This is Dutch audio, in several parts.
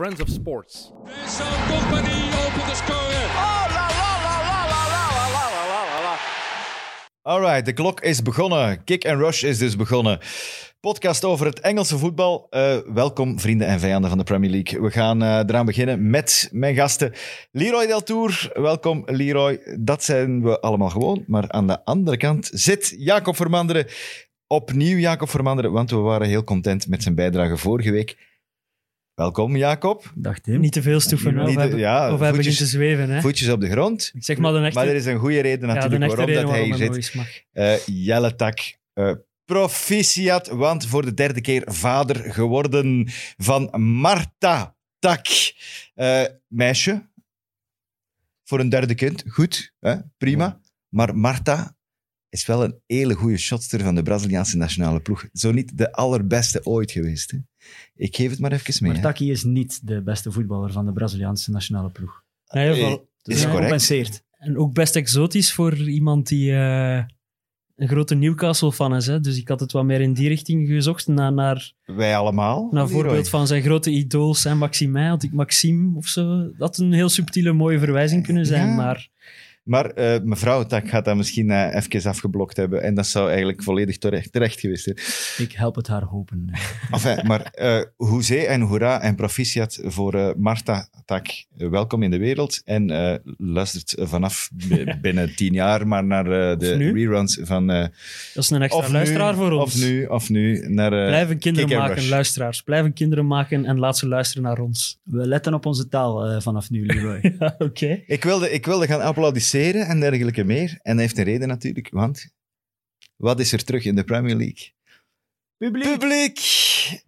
Friends of Sports. Vincent Company opent de score. Alright, de klok is begonnen. Kick and Rush is dus begonnen. Podcast over het Engelse voetbal. Eh, welkom, vrienden en vijanden van de Premier League. We gaan eh, eraan beginnen met mijn gasten. Leroy Deltour. Welkom, Leroy. Dat zijn we allemaal gewoon. Maar aan de andere kant zit Jacob Vermanderen. Opnieuw Jacob Vermanderen, want we waren heel content met zijn bijdrage vorige week. Welkom, Jacob. Dag Tim. Niet te veel stoeven, Niet te- ja, of hij begint voetjes- te zweven. Hè? Voetjes op de grond. Ik zeg maar de echte, Maar er is een goede reden natuurlijk waarom reden dat hij hier zit. Eh Jelle Tak, eh, proficiat, want voor de derde keer vader geworden van Marta Tak. Eh, meisje, voor een derde kind, goed, hè? prima. Maar Marta is wel een hele goede shotster van de Braziliaanse nationale ploeg. Zo niet de allerbeste ooit geweest. Hè? Ik geef het maar even mee. Maar. Taki is niet de beste voetballer van de Braziliaanse nationale ploeg. In ieder geval- Dus Is correct. En ook best exotisch voor iemand die eh, een grote Newcastle-fan is. Hè? Dus ik had het wat meer in die richting gezocht. Naar, naar, Wij allemaal. naar voorbeeld van zijn grote idool Saint-Maximin. Had ik Maxime of zo. Dat had een heel subtiele, mooie verwijzing kunnen zijn. Ja. Maar Maar eh, mevrouw Tak gaat dat misschien eh, even afgeblokt hebben. En dat zou eigenlijk volledig terecht, terecht geweest zijn. Ik help het haar hopen. Enfin, maar eh hoezee en hoera en proficiat voor eh, Marta Tak. Welkom in de wereld. En eh, luistert vanaf binnen tien jaar maar naar de reruns van... eh, dat is een extra of luisteraar nu, voor ons. Of nu, of nu. Naar, Blijven kinderen maken, Rush. luisteraars. Blijven kinderen maken en laat ze luisteren naar ons. We letten op onze taal vanaf nu, Leroy. Ja, oké. Ik wilde, ik wilde gaan applaudisseren en dergelijke meer. En dat heeft een reden natuurlijk, want wat is er terug in de Premier League? Publiek! Publiek!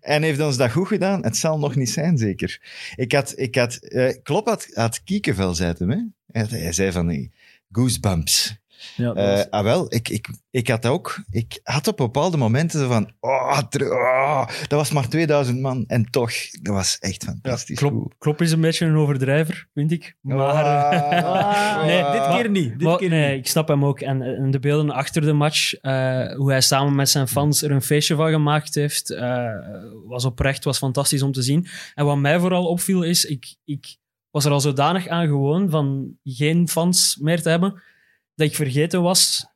En heeft ons dat goed gedaan? Het zal nog niet zijn, zeker. Ik had, ik had, eh, Klopp had, had kiekenvel, zei het hem. Hè? Hij, hij zei van die goosebumps. Ja, Eh ah, wel, ik, ik, ik had ook, ik had op bepaalde momenten zo van, oh, oh, dat was maar 2000 man. En toch, dat was echt fantastisch. Klop, Klop is een beetje een overdrijver, vind ik. Maar... eh, Ah, Nee, dit ah. keer niet. Dit Maar- keer nee, niet. ik snap hem ook. En, en de beelden achter de match, eh, hoe hij samen met zijn fans er een feestje van gemaakt heeft, eh, was oprecht, was fantastisch om te zien. En wat mij vooral opviel is, ik, ik was er al zodanig aan gewoon van geen fans meer te hebben, dat ik vergeten was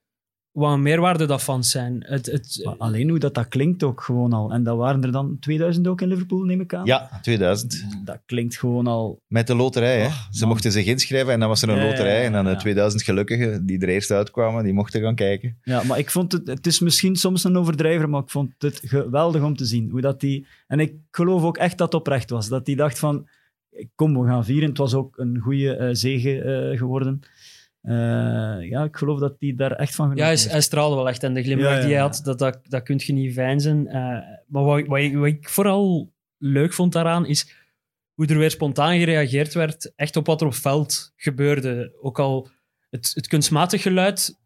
wat een meerwaarde dat fans zijn. Het, het, Maar alleen hoe dat, dat klinkt ook gewoon al. En dat waren er dan 2000 ook in Liverpool, neem ik aan? Ja, 2000. Dat klinkt gewoon al... Met de loterij, hè. Och, Ze man. mochten zich inschrijven en dan was er een Ja, loterij. En dan de ja. 2000 gelukkigen die er eerst uitkwamen, die mochten gaan kijken. Ja, maar ik vond het... Het is misschien soms een overdrijver, maar ik vond het geweldig om te zien. Hoe dat die, en ik geloof ook echt dat het oprecht was. Dat hij dacht van... Kom, we gaan vieren. Het was ook een goede eh zege eh, geworden. Eh, ja, ik geloof dat hij daar echt van ja, genoten hij, heeft. hij straalde wel echt. En de glimlach Ja, ja, die hij ja. had, dat, dat, dat kun je niet veinzen. Eh, maar wat, wat, ik, wat ik vooral leuk vond daaraan, is hoe er weer spontaan gereageerd werd, echt op wat er op veld gebeurde. Ook al het, het kunstmatig geluid,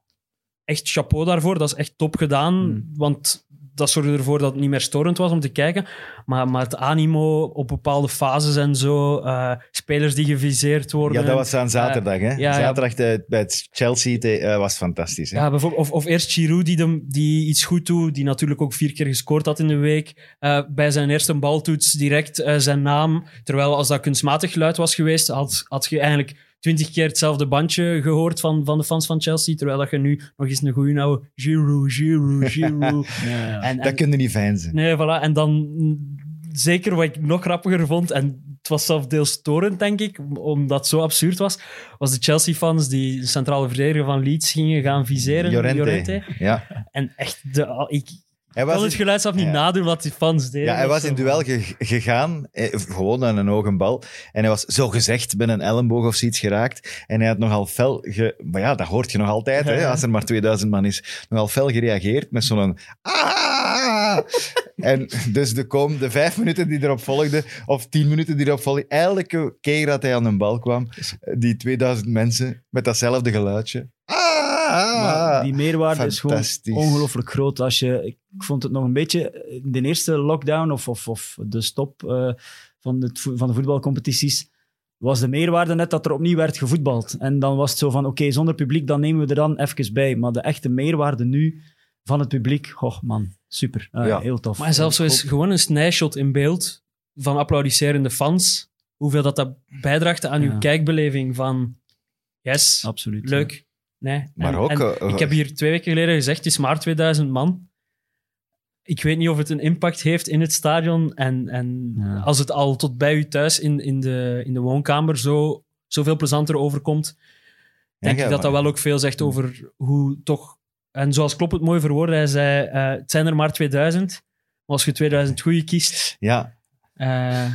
echt chapeau daarvoor, dat is echt top gedaan. Hmm. Want dat zorgde ervoor dat het niet meer storend was om te kijken. Maar, maar het animo op bepaalde fases en zo, eh, spelers die geviseerd worden. Ja, dat was aan zaterdag, hè. ja. Zaterdag de- bij het Chelsea eh, was fantastisch. Hè? Ja, bijvoorbeeld, of, of eerst Giroud die, de, die iets goed doet, die natuurlijk ook vier keer gescoord had in de week. Eh, bij zijn eerste baltoets direct eh, zijn naam. Terwijl als dat kunstmatig geluid was geweest, had, had je eigenlijk twintig keer hetzelfde bandje gehoord van, van de fans van Chelsea. Terwijl dat je nu nog eens een goede oude Giroud, Giroud, Giroud. Ja, ja. en, Dat en, kun je niet feinzen. nee, voilà. En dan mm, zeker wat ik nog grappiger vond, en het was zelfs deels storend, denk ik, omdat het zo absurd was, was de Chelsea-fans die de centrale verdediger van Leeds gingen gaan viseren. Llorente. Ja. En echt, de, ik Hij was, het geluid zelf niet ja. nadoen wat die fans deden. ja, hij was in duel ge- gegaan, eh, gewoon aan een hoge bal. En hij was zo gezegd met een elleboog of zoiets geraakt. En hij had nogal fel... Ge, maar ja, dat hoort je nog altijd, hè, als er maar 2000 man is. Nogal fel gereageerd met zo'n... Ah! En dus de, kom, de vijf minuten die erop volgden, of tien minuten die erop volgden, elke keer dat hij aan een bal kwam, die 2000 mensen met datzelfde geluidje. Ah! Maar die meerwaarde is gewoon ongelooflijk groot. Als je, ik vond het nog een beetje in de eerste lockdown of, of, of de stop eh, van, het, van de voetbalcompetities. Was de meerwaarde net dat er opnieuw werd gevoetbald. En dan was het zo van: oké, zonder publiek, dan nemen we er dan even bij. Maar de echte meerwaarde nu van het publiek, oh man, super. Ah, Ja. Heel tof. Maar zelfs zo is gewoon een snijshot in beeld van applaudisserende fans. hoeveel dat, dat bijdraagt aan Ja. uw kijkbeleving van yes, Absoluut. leuk. Nee. Maar En- ook, en eh, ik heb hier twee weken geleden gezegd, het is maar 2000 man. Ik weet niet of het een impact heeft in het stadion. En, en Ja. als het al tot bij u thuis in, in, de, in de woonkamer zo, zoveel plezanter overkomt, denk ja, ik dat dat wel ook veel zegt over hoe toch... En zoals Klopp het mooi verwoordde, hij zei, eh, het zijn er maar 2000. Maar als je 2000 goede kiest, Ja, eh,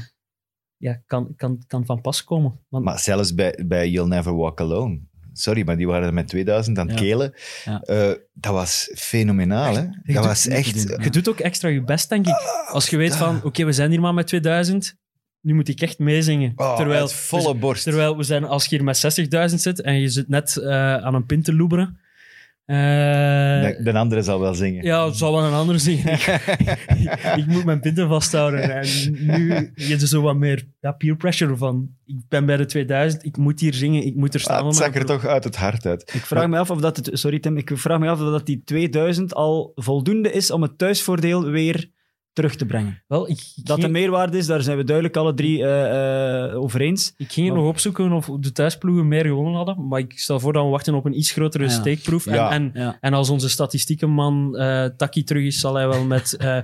ja, kan, kan, kan van pas komen. Want maar zelfs bij, bij You'll Never Walk Alone. Sorry, maar die waren er met 2000 aan het kelen. Eh, dat was fenomenaal, hè? doet Dat was echt... doen, je doet ook extra je best, denk ik. Als je weet van, oké, we zijn hier maar met 2000, nu moet ik echt meezingen. Oh, terwijl, volle borst. terwijl we zijn, als je hier met 60.000 zit en je zit net eh, aan een pint te loeberen, eh, de, de andere zal wel zingen. ja, het zal wel een ander zingen. ik moet mijn pinten vasthouden. En nu je er zo wat meer ja, peer pressure van. Ik ben bij de 2000, ik moet hier zingen, ik moet er staan. Ah, het mijn er toch uit het hart uit. Ik vraag me af of dat het, sorry Tim, ik vraag me af of dat die 2000 al voldoende is om het thuisvoordeel weer terug te brengen. Wel, ik, ik Dat de meerwaarde is, daar zijn we duidelijk alle drie eh, eh, over eens. ik ging Maar- nog opzoeken of de thuisploegen meer gewonnen hadden. Maar ik stel voor dat we wachten op een iets grotere Ja. steekproef. Ja. En, en, Ja. en als onze statistiekenman eh Taki terug is, zal hij wel met eh,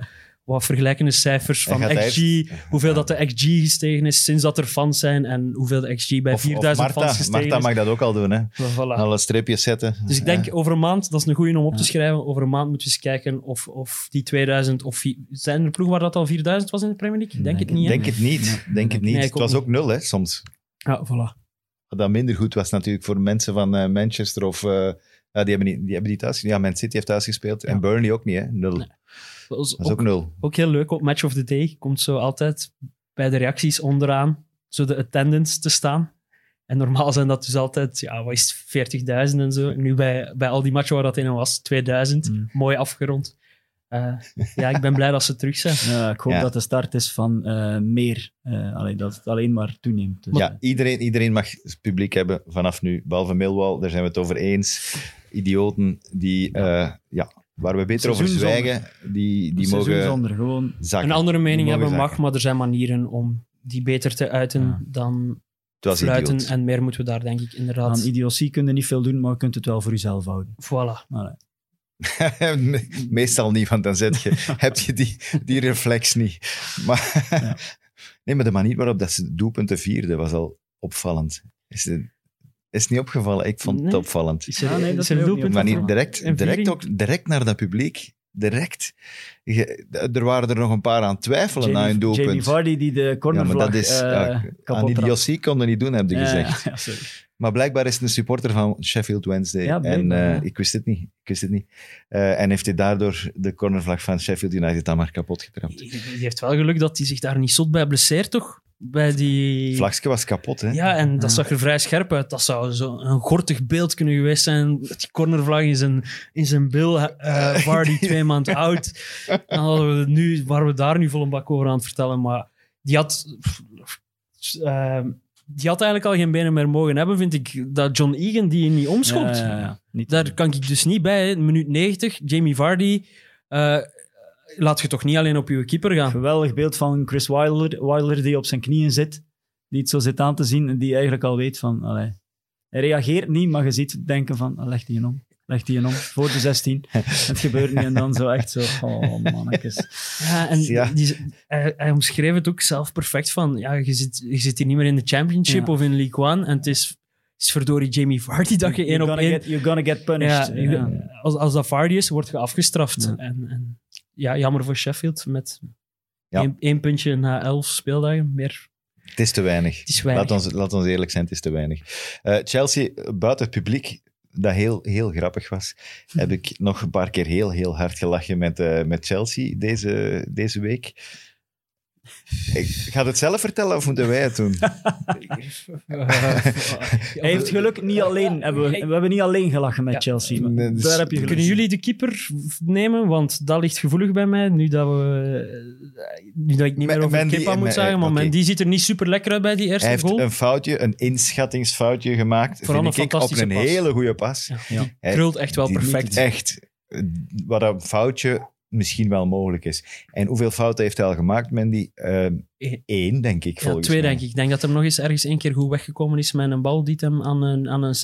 wat vergelijkende cijfers van XG, hoeveel dat de XG gestegen is sinds dat er fans zijn en hoeveel de XG bij Of, of 4000 fans gestegen Marta is. mag dat ook al doen, hè? Voilà. Alle streepjes zetten. Dus ik denk over een maand, dat is een goeie om op te Ja. schrijven. Over een maand moeten we eens kijken of, of die 2000 of zijn er ploegen waar dat al 4000 was in de Premier League? Ik denk het niet. hè? Denk het niet. Denk het niet. Nee, het was niet. ook nul, hè, soms. Ja, voilà. Wat dat minder goed was natuurlijk voor mensen van eh, Manchester of... eh, ja, die, hebben niet, die hebben die thuis... Ja, Man City heeft thuis gespeeld. En Ja. Burnley ook niet, hè. Nul. Nee. Dat is ook, ook nul. ook heel leuk. Op Match of the Day komt zo altijd bij de reacties onderaan zo de attendance te staan. En normaal zijn dat dus altijd, ja, wat is het, 40.000 en zo. En nu bij, bij al die matchen waar dat in was, 2000. Mm. Mooi afgerond. Eh, ja, ik ben blij dat ze terug zijn. Ja, ik hoop Ja. dat de start is van eh, meer. Eh, allee, dat het alleen maar toeneemt. Dus, Ja, iedereen, iedereen mag het publiek hebben vanaf nu. Behalve Millwall, daar zijn we het over eens. Idioten die... eh, ja, waar we beter over zwijgen, die, die mogen zonder, gewoon... zakken. Een andere mening hebben mag, maar er zijn manieren om die beter te uiten Ja. dan fluiten. idioot. En meer moeten we daar denk ik inderdaad... Aan idiotie kun je niet veel doen, maar je kunt het wel voor jezelf houden. Voilà. Allee. Meestal niet, want dan zet je, heb je die, die reflex niet. Maar, Ja. Nee, maar de manier waarop dat ze doelpunten vierden was al opvallend. Is het, is het niet opgevallen? Ik vond het opvallend. Ja, nee, dat niet doelpunt Maar niet van- direct, direct, ook, direct naar dat publiek. Direct. Je- er waren er nog een paar aan het twijfelen na Jamie, een doelpunt. Jamie Vardy die de ja, cornervlag maar dat is... eh, ja, kapot aan trapt. idiotie konden niet doen, heb je Ja, gezegd. ja. Maar blijkbaar is het een supporter van Sheffield Wednesday. Ja, en eh, ja. ik wist het niet. Ik wist het niet. Eh, en heeft hij daardoor de cornervlag van Sheffield United dan maar kapot getrapt. Die die heeft wel geluk dat hij zich daar niet zot bij blesseert, toch? Bij die... Vlagje was kapot, hè? Ja, en dat zag er vrij scherp uit. Dat zou zo een gortig beeld kunnen geweest zijn. Met die cornervlag in zijn, in zijn bil. eh Vardy twee maanden oud. Dan hadden we nu, waren we daar nu vol een bak over aan het vertellen. Maar die had... ehm, die had eigenlijk al geen benen meer mogen hebben, vind ik. Dat John Egan die niet omschopt. Ja, ja, Daar kan ik dus niet bij. hè. Minuut 90, Jamie Vardy. eh, laat je toch niet alleen op je keeper gaan? Geweldig beeld van Chris Wilder, Wilder die op zijn knieën zit. Die het zo zit aan te zien en die eigenlijk al weet van... Allee, hij reageert niet, maar je ziet denken van... ah, Leg die je om. Leg die je om. Voor de 16. Het gebeurt niet en dan zo echt zo... Oh, mannetjes. Ja, en Ja. Die, hij, hij omschreef het ook zelf perfect van, ja, je zit, je zit hier niet meer in de Championship Ja. of in League One en het is, is verdorie Jamie Vardy dat je één You're op gonna één... get, you're gonna get punished. ja, Ja. Als, als dat Vardy is, word je afgestraft. Ja. En, en ja, jammer voor Sheffield met Ja. één, één puntje na elf speeldagen. Meer, Het is te weinig. het is weinig. Laat ons, laat ons eerlijk zijn, het is te weinig. Eh, Chelsea, buiten het publiek, dat heel, heel grappig was, heb ik nog een paar keer heel, heel hard gelachen met, eh, met Chelsea deze, deze week. Ik ga het zelf vertellen of moeten wij het doen? Hij heeft geluk niet alleen... Hebben we, we hebben niet alleen gelachen met Ja. Chelsea. maar Nee, dus- Daar heb je geluk. Kunnen jullie de keeper nemen? Want dat ligt gevoelig bij mij, nu dat, we, nu dat ik niet meer over Mandy- Kepa moet zeggen. Maar. Mandy ziet er niet super lekker uit bij die eerste Hij heeft goal. een foutje, een inschattingsfoutje gemaakt, Vooral vind een ik, op een pas. hele goede pas. Ja, Ja. die Hij- krult echt wel Die perfect. Echt. eh, Wat een foutje misschien wel mogelijk is. En hoeveel fouten heeft hij al gemaakt, Mandy? Uh, Eén, denk ik, Ja, volgens twee mij. denk ik. Ik denk dat er nog eens ergens één keer goed weggekomen is met een bal die hem aan een... Aan een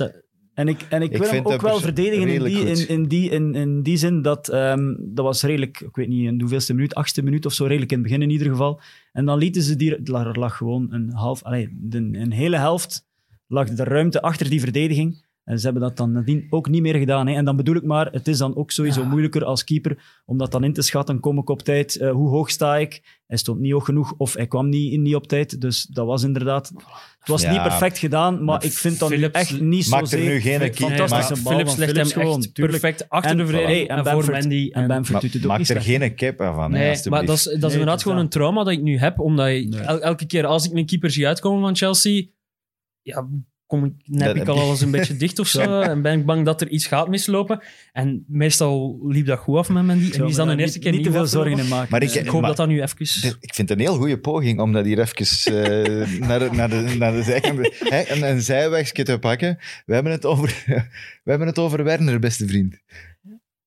En ik, en ik, Ik wil hem ook wel verdedigen in die, in, in, die, in, in die zin dat ehm, dat was redelijk, ik weet niet in de hoeveelste minuut, achtste minuut of zo, redelijk in het begin in ieder geval. En dan lieten ze die, er lag gewoon een half, allee, de, een hele helft lag de ruimte achter die verdediging. En ze hebben dat dan nadien ook niet meer gedaan. Hè. En dan bedoel ik maar, het is dan ook sowieso Ja. moeilijker als keeper om dat dan in te schatten. Kom ik op tijd? Eh, hoe hoog sta ik? Hij stond niet hoog genoeg of hij kwam niet, niet op tijd. Dus dat was inderdaad... Het was Ja. niet perfect gedaan, maar ik vind Philips echt niet maakt er nu geen Nee, keeper- fantastische maakt- bal Philips legt Philips hem echt gewoon, tuurlijk. perfect achter En- de verdediging. En en voor Mandy. En Bamford Ma- doet het ook maak niet er geen cap van, Nee, maar dat is, dat is Nee, inderdaad gewoon dat. een trauma dat ik nu heb. Omdat je- Nee. el- elke keer als ik een keeper zie uitkomen van Chelsea, ja, kom ik, nep Dat ik heb al alles een beetje dicht of zo. En ben ik bang dat er iets gaat mislopen. En meestal liep dat goed af met Mandy. En is dan niet- eerste keer niet te veel zorgen in maken. Maar ik-. Ik hoop Maar- dat dat nu even... Ik vind het een heel goede poging om dat hier even eh, naar, de, naar, de, naar de zijkant een, een zijwegje te pakken. We hebben, het over, we hebben het over Werner, beste vriend.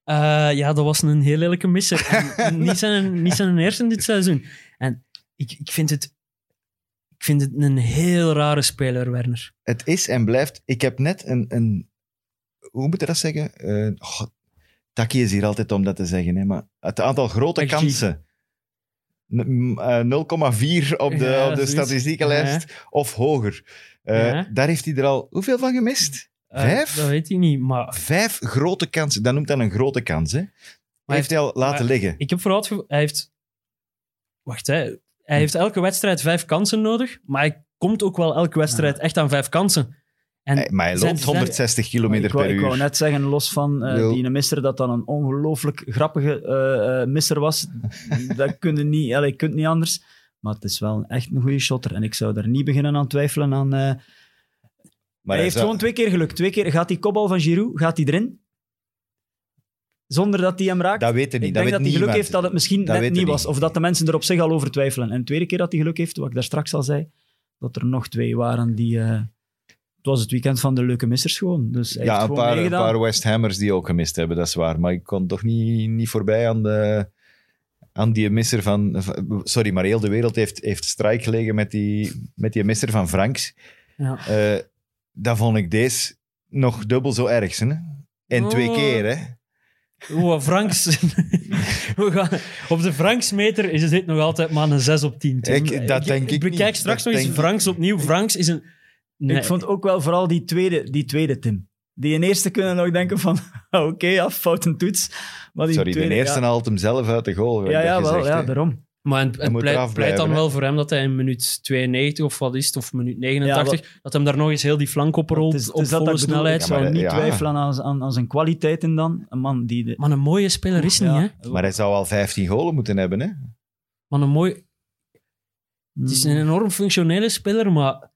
Eh, ja, dat was een heel lelijke misser. En niet, zijn, niet zijn eerste dit seizoen. En ik, ik, vind het, ik vind het een heel rare speler, Werner. Het is en blijft... Ik heb net een... een hoe moet je dat zeggen? Oh, Taki is hier altijd om dat te zeggen, hè, maar het aantal grote kansen... N- eh, 0,4 op de, Ja, op de zoiets. statistiekenlijst of hoger. Eh, Ja. Daar heeft hij er al hoeveel van gemist? Vijf? Dat weet ik niet, maar Vijf grote kansen. Dat noemt dan een grote kans. Hè? heeft hij al laten liggen. ik heb vooral het gevoel... Hij heeft... Wacht, hè. Hij heeft elke wedstrijd vijf kansen nodig, maar hij komt ook wel elke wedstrijd echt aan vijf kansen. En Hij- maar hij loopt zijn- 160 Maar kilometer ik wou, per ik wou uur. net zeggen, los van eh, Wil- die misser, dat dat een ongelooflijk grappige eh, eh, misser was. dat kun je niet, allee, kunt niet anders. Maar het is wel echt een goede shotter. En ik zou daar niet beginnen aan twijfelen aan... eh, Maar hij heeft zou- gewoon twee keer geluk. Twee keer gaat die kopbal van Giroud, gaat die erin? Zonder dat hij hem raakt? Dat weet je niet. ik denk dat hij geluk heeft dat het misschien Dat net niet was. Of dat de mensen er op zich al over twijfelen. En de tweede keer dat hij geluk heeft, wat ik daar straks al zei, dat er nog twee waren die... eh, het was het weekend van de leuke missers gewoon. Dus hij Ja, heeft een gewoon paar, een paar West Hammers die ook gemist hebben, dat is waar. Maar ik kon toch niet, niet voorbij aan, de, aan die misser van... Sorry, maar heel de wereld heeft, heeft strijk gelegen met die, met die misser van Franks. Ja. Eh dat vond ik deze nog dubbel zo erg. Hè? En twee Oh. keer, hè. Oeh, Franks. We gaan, op de Franks-meter is dit nog altijd maar een 6 op 10. Tim. Ik- dat denk ik bekijk niet. straks Dat nog eens ik- Franks opnieuw. Franks is een... Nee, Ik vond ook wel vooral die tweede, die tweede Tim. Die in eerste kunnen nog denken van, oké, ja, fout een toets. Maar die Sorry, tweede, de eerste ja, haalt hem zelf uit de goal. Ja, ik ja, wel, gezegd, ja, daarom. Maar het, het pleit, dan wel voor hem dat hij in minuut 92 of wat is het, of minuut 89, dat hem daar nog eens heel die flank oprolt Het is, op volle snelheid. Ik zou niet twijfelen aan, aan, aan zijn kwaliteiten dan. Een man die... De, Maar een mooie speler is Ja. niet, hè? Maar hij zou al 15 golen moeten hebben, hè. Maar een mooi... Het is een enorm functionele speler, maar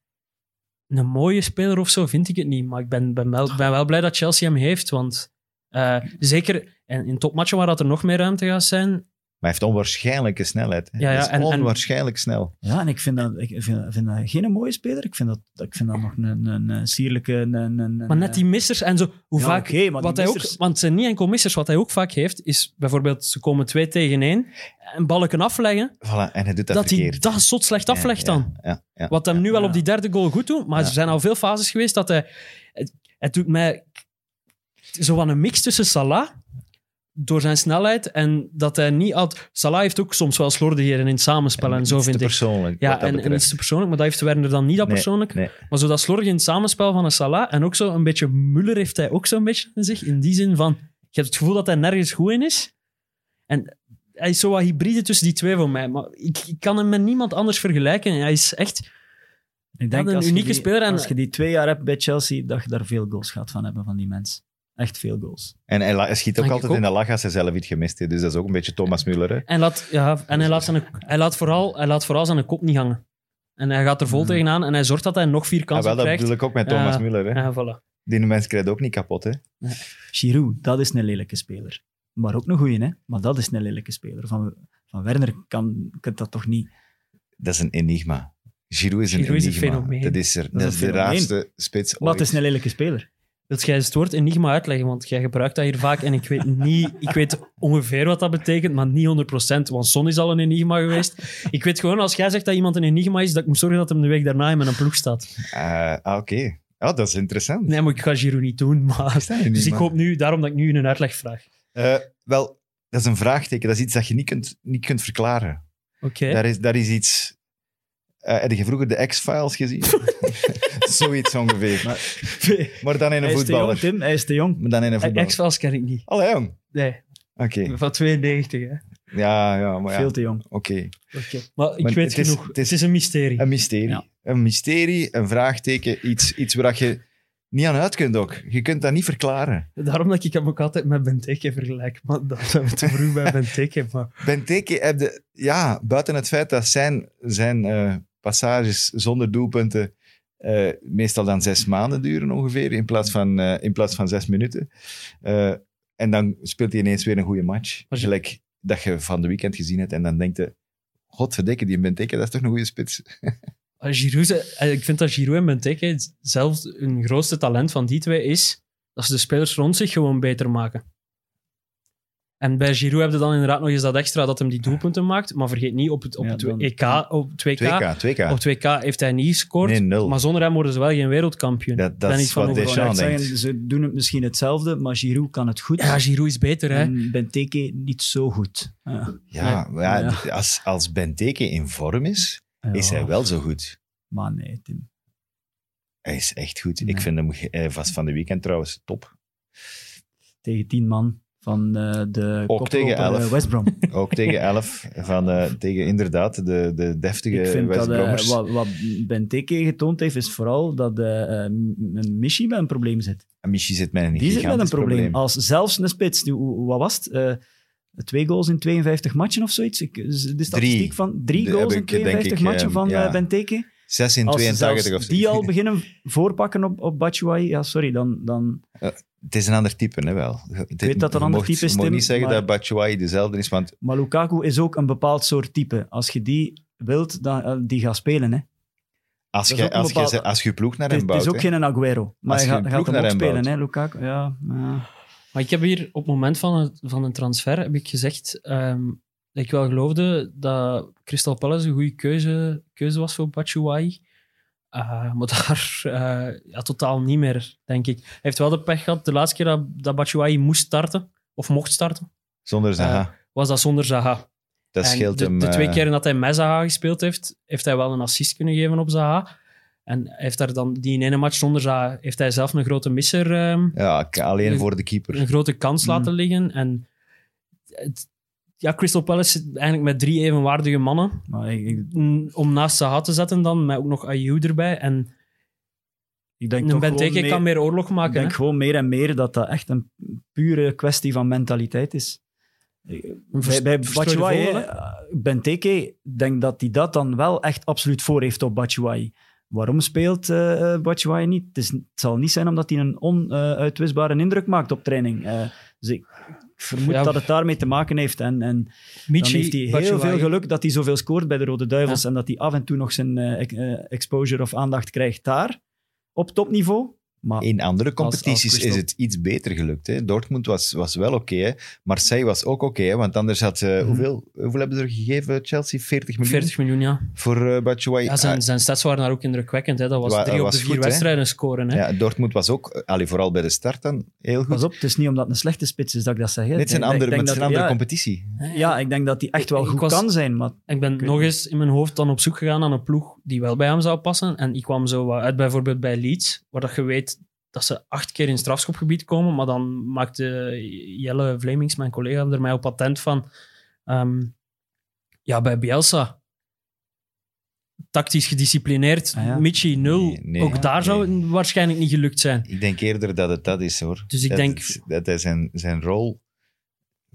een mooie speler of zo vind ik het niet. Maar ik ben, ben, wel, ben wel blij dat Chelsea hem heeft, want eh, zeker en in topmatchen waar dat er nog meer ruimte gaat zijn, hij heeft onwaarschijnlijke snelheid. Ja, ja, Hij is en- en- onwaarschijnlijk snel. Ja, en ik vind dat, ik vind, vind dat geen mooie speler. Ik vind dat, ik vind dat nog een, een, een sierlijke... Een, een, maar net die missers en zo, hoe Ja, vaak... oké, maar wat die hij missers- ook, want het zijn niet enkel missers, wat hij ook vaak heeft, is bijvoorbeeld ze komen twee tegen één en balken afleggen, Voilà, en hij doet dat, dat hij verkeerd. dat zot slecht aflegt Ja, dan. Ja, ja, Wat hem nu wel Ja. op die derde goal goed doet, maar Ja. er zijn al veel fases geweest dat hij... Het, het doet mij zo van een mix tussen Salah, door zijn snelheid, en dat hij niet altijd... Salah heeft ook soms wel slordigheden in het samenspel en, zo, iets vind te ik. persoonlijk. Ja, en, en iets te persoonlijk, maar dat heeft Werner dan niet dat Nee, persoonlijk. nee. Maar zo dat slordig in het samenspel van een Salah, en ook zo een beetje Muller heeft hij ook zo'n beetje in zich, in die zin van, je hebt het gevoel dat hij nergens goed in is. En hij is zo wat hybride tussen die twee voor mij, maar ik, ik kan hem met niemand anders vergelijken. Hij is echt... Ik denk een unieke die- speler en- Als je die twee jaar hebt bij Chelsea, dat je daar veel goals gaat van hebben van die mens. Echt veel goals. En hij, schiet ook Denk altijd in de lach als hij zelf iets gemist heeft. Dus dat is ook een beetje Thomas Müller. Hè? En, laat, ja, en hij, laat zijn, hij, laat vooral, hij laat vooral zijn kop niet hangen. En hij gaat er vol Hmm. tegenaan en hij zorgt dat hij nog vier Ja, kansen wel, dat krijgt. bedoel ik ook met Ja. Thomas Müller. Hè? Ja, voilà. Die mens krijgt ook niet kapot. Hè? Giroud, dat is een lelijke speler. Maar ook een goeie, hè? Maar dat is een lelijke speler. Van, van Werner kan, kan dat toch niet... Dat is een enigma. Giroud is een Giroud is een enigma. fenomeen. Dat is, er, dat een is de raarste spits Maar ooit. het is een lelijke speler. Wilt jij het woord enigma uitleggen? Want jij gebruikt dat hier vaak en ik weet, niet, ik weet ongeveer wat dat betekent, maar niet 100%. Want Son is al een enigma geweest. Ik weet gewoon, als jij zegt dat iemand een enigma is, dat ik moet zorgen dat hem de week daarna met een ploeg staat. Ah, Oké. Oh, dat is interessant. Nee, maar ik ga Giroud niet doen. Maar... Dus ik hoop nu, daarom dat ik nu een uitleg vraag. Eh, wel, dat is een vraagteken. Dat is iets dat je niet kunt, niet kunt verklaren. Oké. Daar, is, daar is iets... Eh, heb je vroeger de X-Files gezien? Zoiets ongeveer. Maar, Maar dan in een hij is te jong. Tim. Hij is te jong. Maar dan in een voetballer. X-Files ken ik niet. Allee, jong. Nee, Oké. van 92, hè. Ja, ja, maar ja. Veel te jong. Oké. Oké. Maar ik Maar weet het is- genoeg. het Het is- is, een mysterie. Een mysterie. Ja. Een mysterie, een vraagteken, iets, iets waar je niet aan uit kunt ook. Je kunt dat niet verklaren. Daarom dat ik hem ook altijd met Benteke vergelijk. Maar dat zijn we te vroeg bij Benteke. Maar Benteke heb de, ja, buiten het feit dat zijn, zijn eh, passages zonder doelpunten eh, meestal dan zes maanden duren ongeveer, in plaats van, eh, in plaats van zes minuten. Eh, en dan speelt hij ineens weer een goede match. Je- Gelijk dat je van de weekend gezien hebt en dan denkt je, godverdikke, die Benteke, dat is toch een goede spits. Giroud, ik vind dat Giroud en Benteke zelf hun grootste talent van die twee is dat ze de spelers rond zich gewoon beter maken. En bij Giroud heb je dan inderdaad nog eens dat extra dat hem die doelpunten maakt. Maar vergeet niet, op het, op Ja, het EK, op 2K, 2K, 2K. op 2K heeft hij niet gescoord. Nee, nul. Maar zonder hem worden ze wel geen wereldkampioen. Dat, dat ben is van wat Deschamps denkt. zeggen, ze doen het misschien hetzelfde, maar Giroud kan het goed. Ja, Giroud is beter, hè. En Benteke niet zo goed. Ja. Ja, ja. Als, als Benteke in vorm is, is hij wel zo goed. Maar nee, Tim. Hij is echt goed. Nee. Ik vind hem vast van de weekend trouwens top. Tegen tien man van eh, de Ook koploper, tegen elf. eh, West Brom. Ook tegen 11. Van, eh, tegen inderdaad de, de deftige Ik vind West dat eh, wat, wat Benteke getoond heeft, is vooral dat eh, eh, Michi met een probleem zit. En Michi zit met een Die zit met een probleem. Als zelfs een spits, die- wat was het? Eh, twee goals in 52 matchen of zoiets? De statistiek Drie. van drie goals in ik, denk 52 ik, matchen eh, van ja. eh, Benteke. 6 in Als ze 82 zelfs of zo. die al beginnen voorpakken op, op Batshuayi, ja, sorry, dan, dan Het is een ander type, hè, wel. Ik weet dat het een ander type is, Tim, niet zeggen maar- dat Batshuayi dezelfde is, want Maar Lukaku is ook een bepaald soort type. Als je die wilt, dan, eh, die gaat spelen. Hè. als je, als, je, bepaald- als je ploeg naar Het, hem is- het bouwt... is ook hè. geen Aguero. Maar Als hij je gaat, gaat ploeg hem ook naar hem spelen, bouwt. hè, Lukaku. Ja, ja. Maar ik heb hier op het moment van, het, van een transfer heb ik gezegd ehm, ik wel geloofde dat Crystal Palace een goede keuze, keuze was voor Batshuayi. Eh, maar daar eh, ja, totaal niet meer, denk ik. Hij heeft wel de pech gehad. De laatste keer dat, dat Batshuayi moest starten, of mocht starten, Zonder Zaha. was dat zonder Zaha. dat scheelt de, hem... de twee eh, keren dat hij met Zaha gespeeld heeft, heeft hij wel een assist kunnen geven op Zaha. En heeft daar dan, die in ene match zonder Zaha, heeft hij zelf een grote misser ehm, Ja, alleen voor de keeper. een grote kans Mm. laten liggen. En het- ja, Crystal Palace zit eigenlijk met drie evenwaardige mannen. Maar ik, ik, Om naast Zaha te zetten dan, met ook nog Ayew erbij. En ik denk een Benteke meer, kan meer oorlog ik maken. denk hè. gewoon meer en meer dat dat echt een pure kwestie van mentaliteit is. Bij, bij Batshuayi, eh, Benteke, denk dat hij dat dan wel echt absoluut voor heeft op Batshuayi. Waarom speelt Batshuayi niet? Het, is, het zal niet zijn omdat hij een onuitwisbare indruk maakt op training. Dus ik vermoed Ja. dat het daarmee te maken heeft. En, en dan Michi, heeft hij heel Batshuayi. veel geluk dat hij zoveel scoort bij de Rode Duivels en dat hij af en toe nog zijn eh, eh, exposure of aandacht krijgt daar, op topniveau. Maar In andere Als- als competities is het iets beter gelukt. Hè. Dortmund was, was wel oké. hè. Marseille was ook oké. hè, want anders had... eh, Mhm. hoeveel, hoeveel hebben ze er gegeven, Chelsea? 40 miljoen 40 miljoen, ja. voor eh Batshuayi? ja zijn, Ah, zijn stats waren daar ook indrukwekkend. Hè. Dat was Wa- drie op de vier goed, hè. wedstrijden scoren. Hè. ja, Dortmund was ook, allee, vooral bij de start dan, heel goed. pas op, het is niet omdat het een slechte spits is dat ik dat zeg. hè. Dit is een Ik denk- andere, een dat- andere ja, competitie. Ja, ik denk dat hij echt wel Ik goed was- kan zijn, maar Ik ben nog eens in mijn hoofd dan op zoek gegaan naar een ploeg die wel bij hem zou passen. En ik kwam zo wat uit bijvoorbeeld bij Leeds, waar dat je weet dat ze acht keer in strafschopgebied komen. Maar dan maakte Jelle Vlemings, mijn collega, er mij op patent van. ehm, ja, bij Bielsa. Tactisch gedisciplineerd. Ah, ja. Michi, nul. Nee, nee, ook daar nee. zou het waarschijnlijk niet gelukt zijn. Ik denk eerder dat het dat is, hoor. Dus ik dat, denk- het- dat hij zijn, zijn rol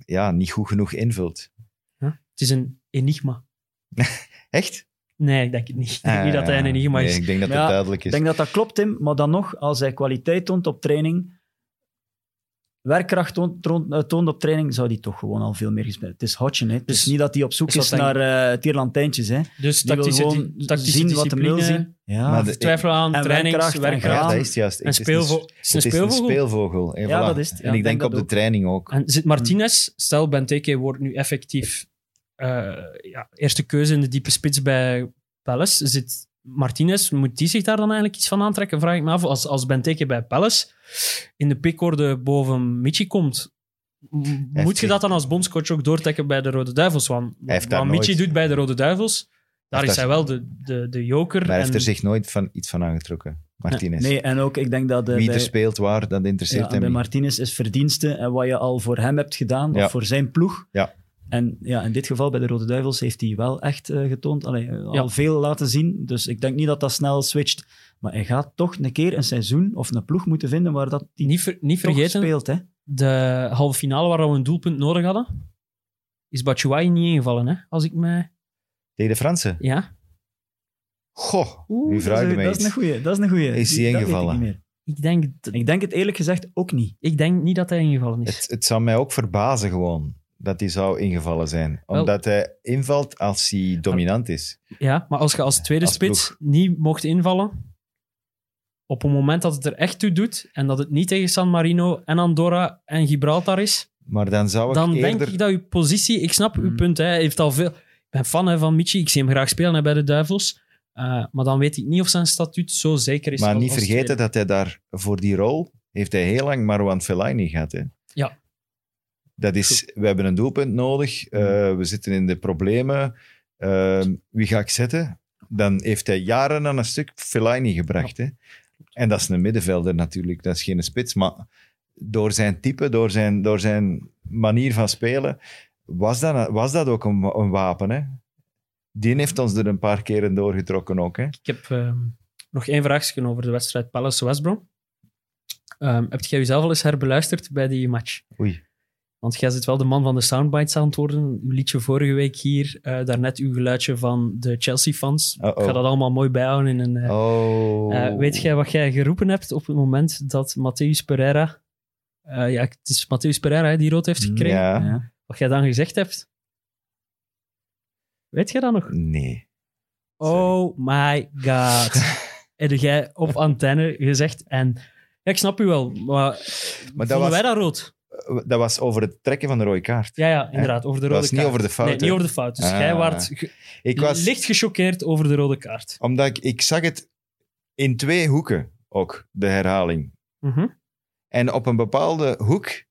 ja, niet goed genoeg invult. Het is een enigma. Echt? Nee, ik denk het niet. Ik denk Ah, niet dat hij een ja. enigma Nee, is. ik denk dat het ja, duidelijk ik is. denk dat dat klopt, Tim. Maar dan nog, als hij kwaliteit toont op training, werkkracht toont, toont, eh, toont op training, zou die toch gewoon al veel meer gespeeld. Het is Hodgson, hè. Het is Dus- niet dat hij op zoek is is naar eh Tierlantijntjes, hè. Dus Die wil tactische, gewoon di- tactische zien wat hem wil discipline, zien. Ja, Maar de- aan En trainings, werkkracht. Ja, dat is het juist. Is een- het is een Het is een speelvogel. speelvogel. En, Ja, voilà. dat is het. Ja, en ik ik denk denk op dat de training ook. En zit Martinez, stel Benteke wordt nu effectief ja, eerste keuze in de diepe spits bij Palace. Zit Martinez, moet die zich daar dan eigenlijk iets van aantrekken? Vraag ik me af. Als, als Benteke bij Palace in de pickorde boven Michi komt, moet je dat dan als bondscoach ook doortrekken bij de Rode Duivels? Want wat Michi doet bij de Rode Duivels, daar heeft is hij wel de, de, de joker. Maar hij heeft er zich nooit van, iets van aangetrokken, Martinez. Nee, en ook, ik denk dat... eh, Wie bij- er speelt waar, dat interesseert Ja, hem bij. Martinez is verdienste en wat je al voor hem hebt gedaan, Ja. of voor zijn ploeg. Ja. En ja, in dit geval bij de Rode Duivels heeft hij wel echt eh, getoond, allee, eh, al Ja. veel laten zien. Dus ik denk niet dat dat snel switcht. Maar hij gaat toch een keer een seizoen of een ploeg moeten vinden waar dat hij niet, ver- niet toch vergeten, speelt. Hè? de halve finale waar we een doelpunt nodig hadden, is Batshuayi niet ingevallen, hè? Als ik mij... Tegen de Fransen. Ja, Goh, Oeh, nu vraag je mij dat is een goeie. Dat is een goeie. Is ik ingevallen? niet meer. ik denk, Ik denk het eerlijk gezegd ook niet. ik denk niet dat hij ingevallen is. Het, het zou mij ook verbazen gewoon dat hij zou ingevallen zijn. Wel- Omdat hij invalt als hij dominant is. Ja, maar als je als tweede Als spits niet mocht invallen, op het moment dat het er echt toe doet, en dat het niet tegen San Marino en Andorra en Gibraltar is, Maar dan zou ik dan eerder... denk ik dat uw positie... Ik snap uw Mm. punt, hè. Hij heeft al veel... Ik ben fan hè, van Michi, ik zie hem graag spelen hè, bij de Duivels. Uh, maar dan weet ik niet of zijn statuut zo zeker is. Maar niet vergeten dat hij daar voor die rol heeft hij heel lang Marwan Fellaini gehad. Hè? Dat is, we hebben een doelpunt nodig. eh, we zitten in de problemen. Eh, wie ga ik zetten? Dan heeft hij jaren aan een stuk Fellaini gebracht. Hè? En dat is een middenvelder natuurlijk. Dat is geen spits. Maar door zijn type, door zijn, door zijn manier van spelen, was dat, was dat ook een, een wapen. Hè? Die heeft ons er een paar keren doorgetrokken ook. Hè? Ik heb ehm, nog één vraagje over de wedstrijd Palace-West Brom. Ehm, heb jij jezelf al eens herbeluisterd bij die match? Oei. Want jij zit wel de man van de soundbites aan het worden. Uw liedje vorige week hier, eh, daarnet uw geluidje van de Chelsea-fans. Ik ga dat allemaal mooi bijhouden in een... eh, Oh. eh, weet jij wat jij geroepen hebt op het moment dat Matthäus Pereira... eh, ja, het is Matthäus Pereira die rood heeft gekregen. Ja. Ja. Wat jij dan gezegd hebt? Weet jij dat nog? Nee. Oh my god. Heb jij op antenne gezegd. En ja, ik snap u wel, maar, Maar dat vonden was, wij dat rood? Dat was over het trekken van de rode kaart. Ja, ja, inderdaad. Over de Dat rode was niet kaart. over de fout, Nee, niet over de fout. Dus Ah. jij waart Ik was, licht gechoqueerd over de rode kaart. omdat ik, ik zag het in twee hoeken ook, de herhaling. Mhm. En op een bepaalde hoek,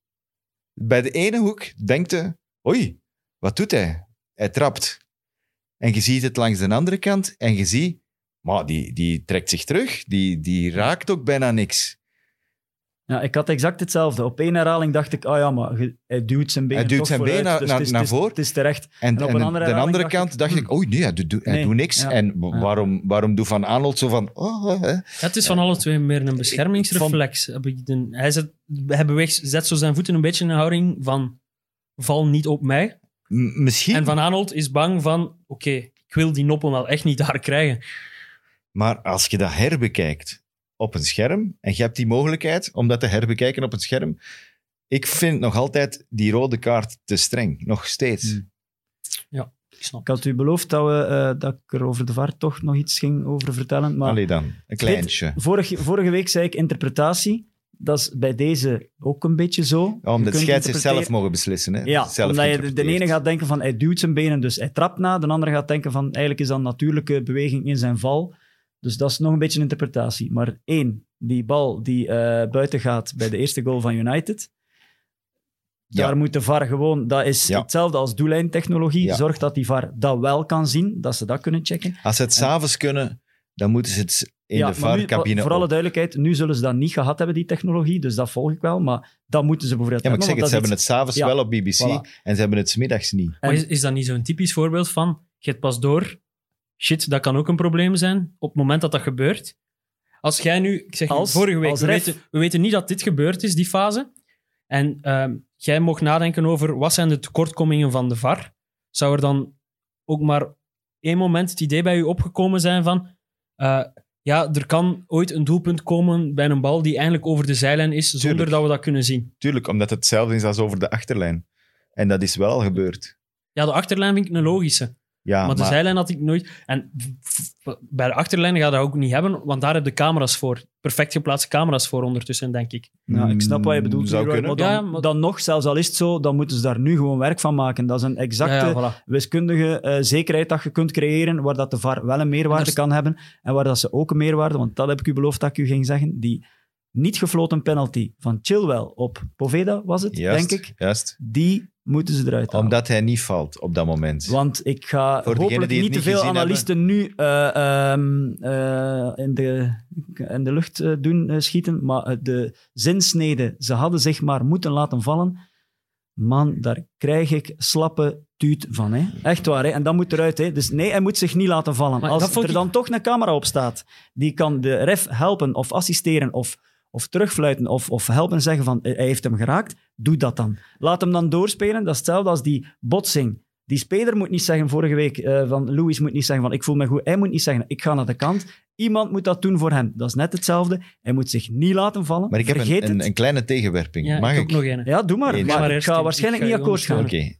bij de ene hoek, denkt je, oei, wat doet hij? Hij trapt. En je ziet het langs de andere kant en je ziet, maar die, die trekt zich terug, die, die raakt ook bijna niks. Ja, ik had exact hetzelfde. Op één herhaling dacht ik, oh ja, maar hij duwt zijn benen Hij duwt toch zijn dus naar- naar het is- voren. Het is terecht. En, En op en een de- andere de herhaling andere dacht kant ik, dacht ik, oei, nee, hij doet, hij Nee, doet niks. ja. En waarom, waarom doet Van Arnold zo van, oh, hè? Ja, het is van alle twee meer een beschermingsreflex. Heb ik de- hij, zet, hij beweegt, zet zo zijn voeten een beetje in een houding van val niet op mij. M- misschien, En Van Arnold is bang van oké, ik wil die noppen wel echt niet daar krijgen. maar als je dat herbekijkt op een scherm, en je hebt die mogelijkheid om dat te herbekijken op een scherm, ik vind nog altijd die rode kaart te streng, nog steeds. Hmm. Ik snap Ik had u beloofd dat, we, eh, dat ik er over de VAR toch nog iets ging over vertellen. Maar Allee dan, een kleintje. vorige, vorige week zei ik interpretatie. Dat is bij deze ook een beetje zo. Ja, Je om de interpreteren- zelf mogen beslissen. Hè? Ja, zelf omdat je de, ene gaat denken van hij duwt zijn benen, dus hij trapt na. De andere gaat denken van eigenlijk is dat een natuurlijke beweging in zijn val. Dus dat is nog een beetje een interpretatie. Maar één, die bal die eh, buiten gaat bij de eerste goal van United. Ja. Daar moet de VAR gewoon, dat is Ja. hetzelfde als doellijntechnologie. Ja. Zorg dat die VAR dat wel kan zien, dat ze dat kunnen checken. Als ze het s'avonds kunnen, dan moeten ze het in ja, de maar VAR-cabine voor alle duidelijkheid, nu zullen ze dat niet gehad hebben, die technologie. Dus dat volg ik wel. Maar dat moeten ze bijvoorbeeld Ja, maar ik zeg het, ze hebben het s'avonds Ja, wel op BBC voilà. en ze hebben het smiddags niet. Maar En- is, is dat niet zo'n typisch voorbeeld van je hebt pas door, shit, dat kan ook een probleem zijn op het moment dat dat gebeurt? Als jij nu, ik zeg Als- vorige week, we weten, we weten niet dat dit gebeurd is, die fase. En ehm, jij mocht nadenken over wat zijn de tekortkomingen van de VAR. Zou er dan ook maar één moment het idee bij u opgekomen zijn van eh, ja, er kan ooit een doelpunt komen bij een bal die eigenlijk over de zijlijn is, zonder Tuurlijk. dat we dat kunnen zien. Tuurlijk, omdat het hetzelfde is als over de achterlijn. En dat is wel al gebeurd. Ja, de achterlijn vind ik een logische. Ja, maar de zijlijn had ik nooit. En bij de achterlijn ga je dat ook niet hebben, want daar heb je camera's voor. Perfect geplaatste camera's voor ondertussen, denk ik. Ja, ik snap wat je bedoelt. Mm, Zou Leroy, kunnen. maar dan, Ja, maar- dan nog, zelfs al is het zo, dan moeten ze daar nu gewoon werk van maken. Dat is een exacte Ja, ja, voilà. wiskundige eh, zekerheid dat je kunt creëren, waar dat de VAR wel een meerwaarde er- kan hebben en waar dat ze ook een meerwaarde, want dat heb ik u beloofd dat ik u ging zeggen, die niet gefloten penalty van Chilwell op Poveda, was het, juist, denk ik, Juist. die moeten ze eruit halen. Omdat hij niet valt op dat moment. Want ik ga Voor hopelijk niet te veel analisten nu eh, ehm, eh, in, de, in de lucht eh, doen schieten, maar de zinsnede, ze hadden zich maar moeten laten vallen. Man, daar krijg ik slappe tuut van. Hè. Echt waar. Hè. En dat moet eruit. Hè. Dus nee, hij moet zich niet laten vallen. Maar Als er ik- dan toch een camera op staat, die kan de ref helpen of assisteren of, of terugfluiten of, of helpen zeggen van hij heeft hem geraakt, doe dat dan. Laat hem dan doorspelen. Dat is hetzelfde als die botsing. Die speler moet niet zeggen vorige week eh, van Louis moet niet zeggen van ik voel me goed. Hij moet niet zeggen ik ga naar de kant. Iemand moet dat doen voor hem. Dat is net hetzelfde. Hij moet zich niet laten vallen. Maar ik heb Vergeet een, een, kleine tegenwerping. Ja, Mag ik nog een. Ja, doe maar. Maar, Maar ik ga ik waarschijnlijk ga niet akkoord gaan. Oké.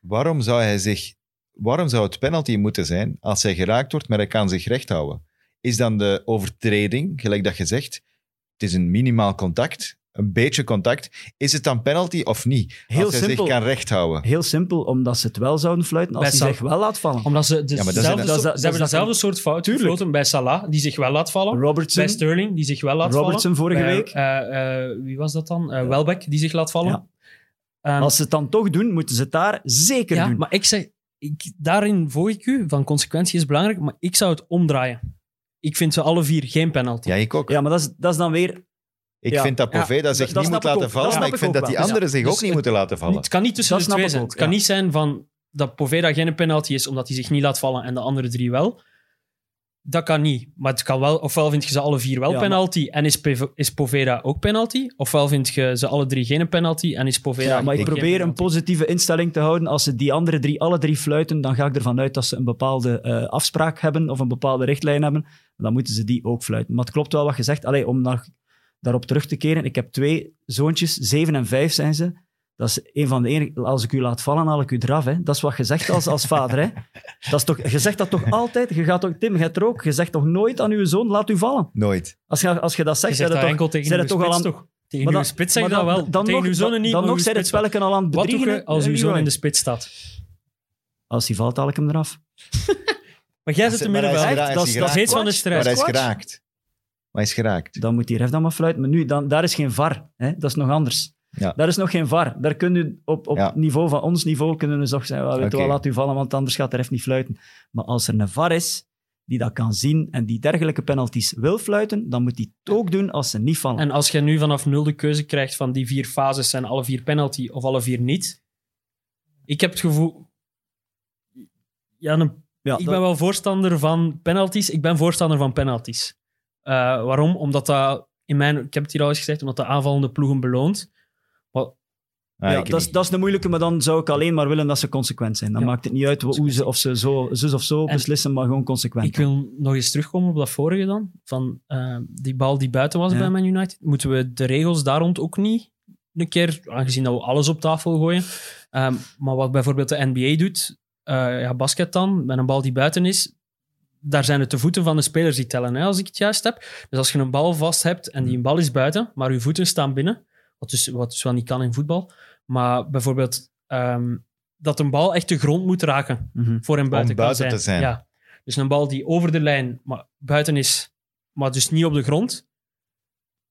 waarom zou hij zich... Waarom zou het penalty moeten zijn als hij geraakt wordt, maar hij kan zich recht houden? Is dan de overtreding, gelijk dat je zegt, het is een minimaal contact, een beetje contact, is het dan penalty of niet? Heel als hij simpel. zich kan recht houden. Heel simpel, omdat ze het wel zouden fluiten als Bij hij Sal- zich wel laat vallen. Omdat ze Ja, maar dat dezelfde, dat soort- dat ze hebben dat- dezelfde soort fout Tuurlijk. gefloten bij Salah, die zich wel laat vallen. Robertson, Bij Sterling, die zich wel laat Robertson vallen. vorige Bij, week. eh, eh, wie was dat dan? Eh, Welbeck, die zich laat vallen. Ja. Ehm, Als ze het dan toch doen, moeten ze het daar zeker ja, doen. maar ik zeg, ik, daarin volg ik u, van consequentie is belangrijk, maar ik zou het omdraaien. Ik vind ze alle vier geen penalty. Ja, ik ook. Ja, maar dat is, dat is dan weer... Ik Ja. vind dat Poveda Ja, zich dat niet moet laten ook. vallen, Dat maar ik vind dat die wel. anderen zich Dus ook niet het- moeten laten vallen. Het kan niet tussen Dat de twee zijn. ook, het kan niet zijn van dat Poveda geen penalty is omdat hij zich niet laat vallen en de andere drie wel. Dat kan niet. Maar het kan wel, ofwel vind je ze alle vier wel Ja, maar- penalty en is, is Poveda ook penalty. Ofwel vind je ze alle drie geen penalty en is Poveda Ja, maar ik probeer een positieve instelling te houden. Als ze die andere drie, alle drie fluiten, dan ga ik ervan uit dat ze een bepaalde eh, afspraak hebben of een bepaalde richtlijn hebben. Dan moeten ze die ook fluiten. Maar het klopt wel wat je zegt. Allee, om naar, daarop terug te keren. Ik heb twee zoontjes, zeven en vijf zijn ze. Dat is een van de enige... Als ik u laat vallen, haal ik u eraf. Hè. Dat is wat je zegt als, als vader. Hè. Dat is toch, je zegt dat toch altijd? Je gaat toch, Tim, je hebt er ook. Je zegt toch nooit aan uw zoon, laat u vallen? Nooit. Als je, als je dat Je zegt, dat toch, enkel tegen toch al aan... toch? Tegen Maar uw dan- spits zeg je maar dat wel. Dan tegen nog, uw zonen dan- niet, Dan maar nog zijn het spelletje al aan het Wat bedriegen. je als uw zoon in de spits staat? Als hij valt, haal ik hem eraf. Maar jij zit Maar midden wel. dat is-. Steeds van de Maar strijd. hij is geraakt. Maar hij is geraakt. Dan moet die ref dan maar fluiten. Maar nu, dan, daar is geen VAR. Hè? Dat is nog anders. Ja. Daar is nog geen VAR. Daar kun je op, op Ja. niveau van ons niveau kunnen we toch zeggen, weet wel, laat u vallen, want anders gaat de ref niet fluiten. Maar als er een VAR is die dat kan zien en die dergelijke penalties wil fluiten, dan moet hij het ook doen als ze niet vallen. En als je nu vanaf nul de keuze krijgt van die vier fases zijn alle vier penalty of alle vier niet. Ik heb het gevoel... Ja, een ja, ik dat- ben wel voorstander van penalties. Ik ben voorstander van penalties. Eh, waarom? Omdat dat in mijn, ik heb het hier al eens gezegd, omdat de aanvallende ploegen beloont. Ah, ja, dat, is, niet. dat is de moeilijke, maar dan zou ik alleen maar willen dat ze consequent zijn. Dan Ja. maakt het niet uit hoe ze, of ze zo, zus of zo En beslissen, maar gewoon consequent. Ik wil nog eens terugkomen op dat vorige dan. Van eh, die bal die buiten was Ja. bij Man United. Moeten we de regels daar rond ook niet een keer, aangezien dat we alles op tafel gooien. Ehm, maar wat bijvoorbeeld de NBA doet, eh, ja, basket dan, met een bal die buiten is, daar zijn het de voeten van de spelers die tellen, hè, als ik het juist heb. Dus als je een bal vast hebt en die een bal is buiten, maar je voeten staan binnen, wat dus, wat dus wel niet kan in voetbal, maar bijvoorbeeld ehm, dat een bal echt de grond moet raken Mhm. voor hem buiten, kan buiten te zijn. Ja. Dus een bal die over de lijn, maar buiten is, maar dus niet op de grond,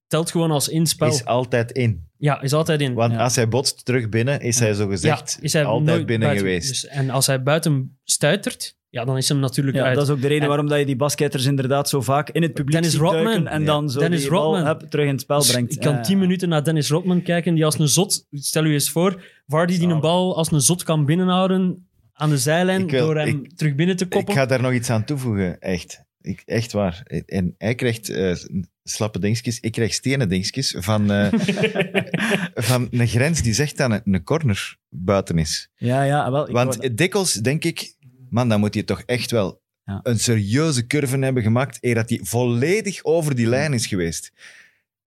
telt gewoon als inspel. Is altijd in. ja, is altijd in. Want Ja. als hij botst terug binnen, is hij zo gezegd ja, is hij altijd binnen buiten. geweest. Dus, en als hij buiten stuitert, ja, dan is hem natuurlijk Ja, uit. dat is ook de reden En- waarom dat je die basketters inderdaad zo vaak in het publiek Dennis ziet Rodman. duiken en Ja. dan zo Dennis die bal terug in het spel Dus brengt. Ik kan Ja, tien minuten naar Dennis Rodman kijken, die als een zot, stel u eens voor, Vardy die een bal als een zot kan binnenhouden aan de zijlijn wil- door hem terug binnen te koppen. Ik ga daar nog iets aan toevoegen, echt. Ik, echt waar. En hij krijgt eh, slappe dingetjes, ik krijg stenen dingetjes van, eh, van een grens die zegt dat een, een corner buiten is. Ja, ja, wel. Want dikwijls denk ik, man, dan moet hij toch echt wel Ja. een serieuze curve hebben gemaakt eer dat die volledig over die lijn is geweest.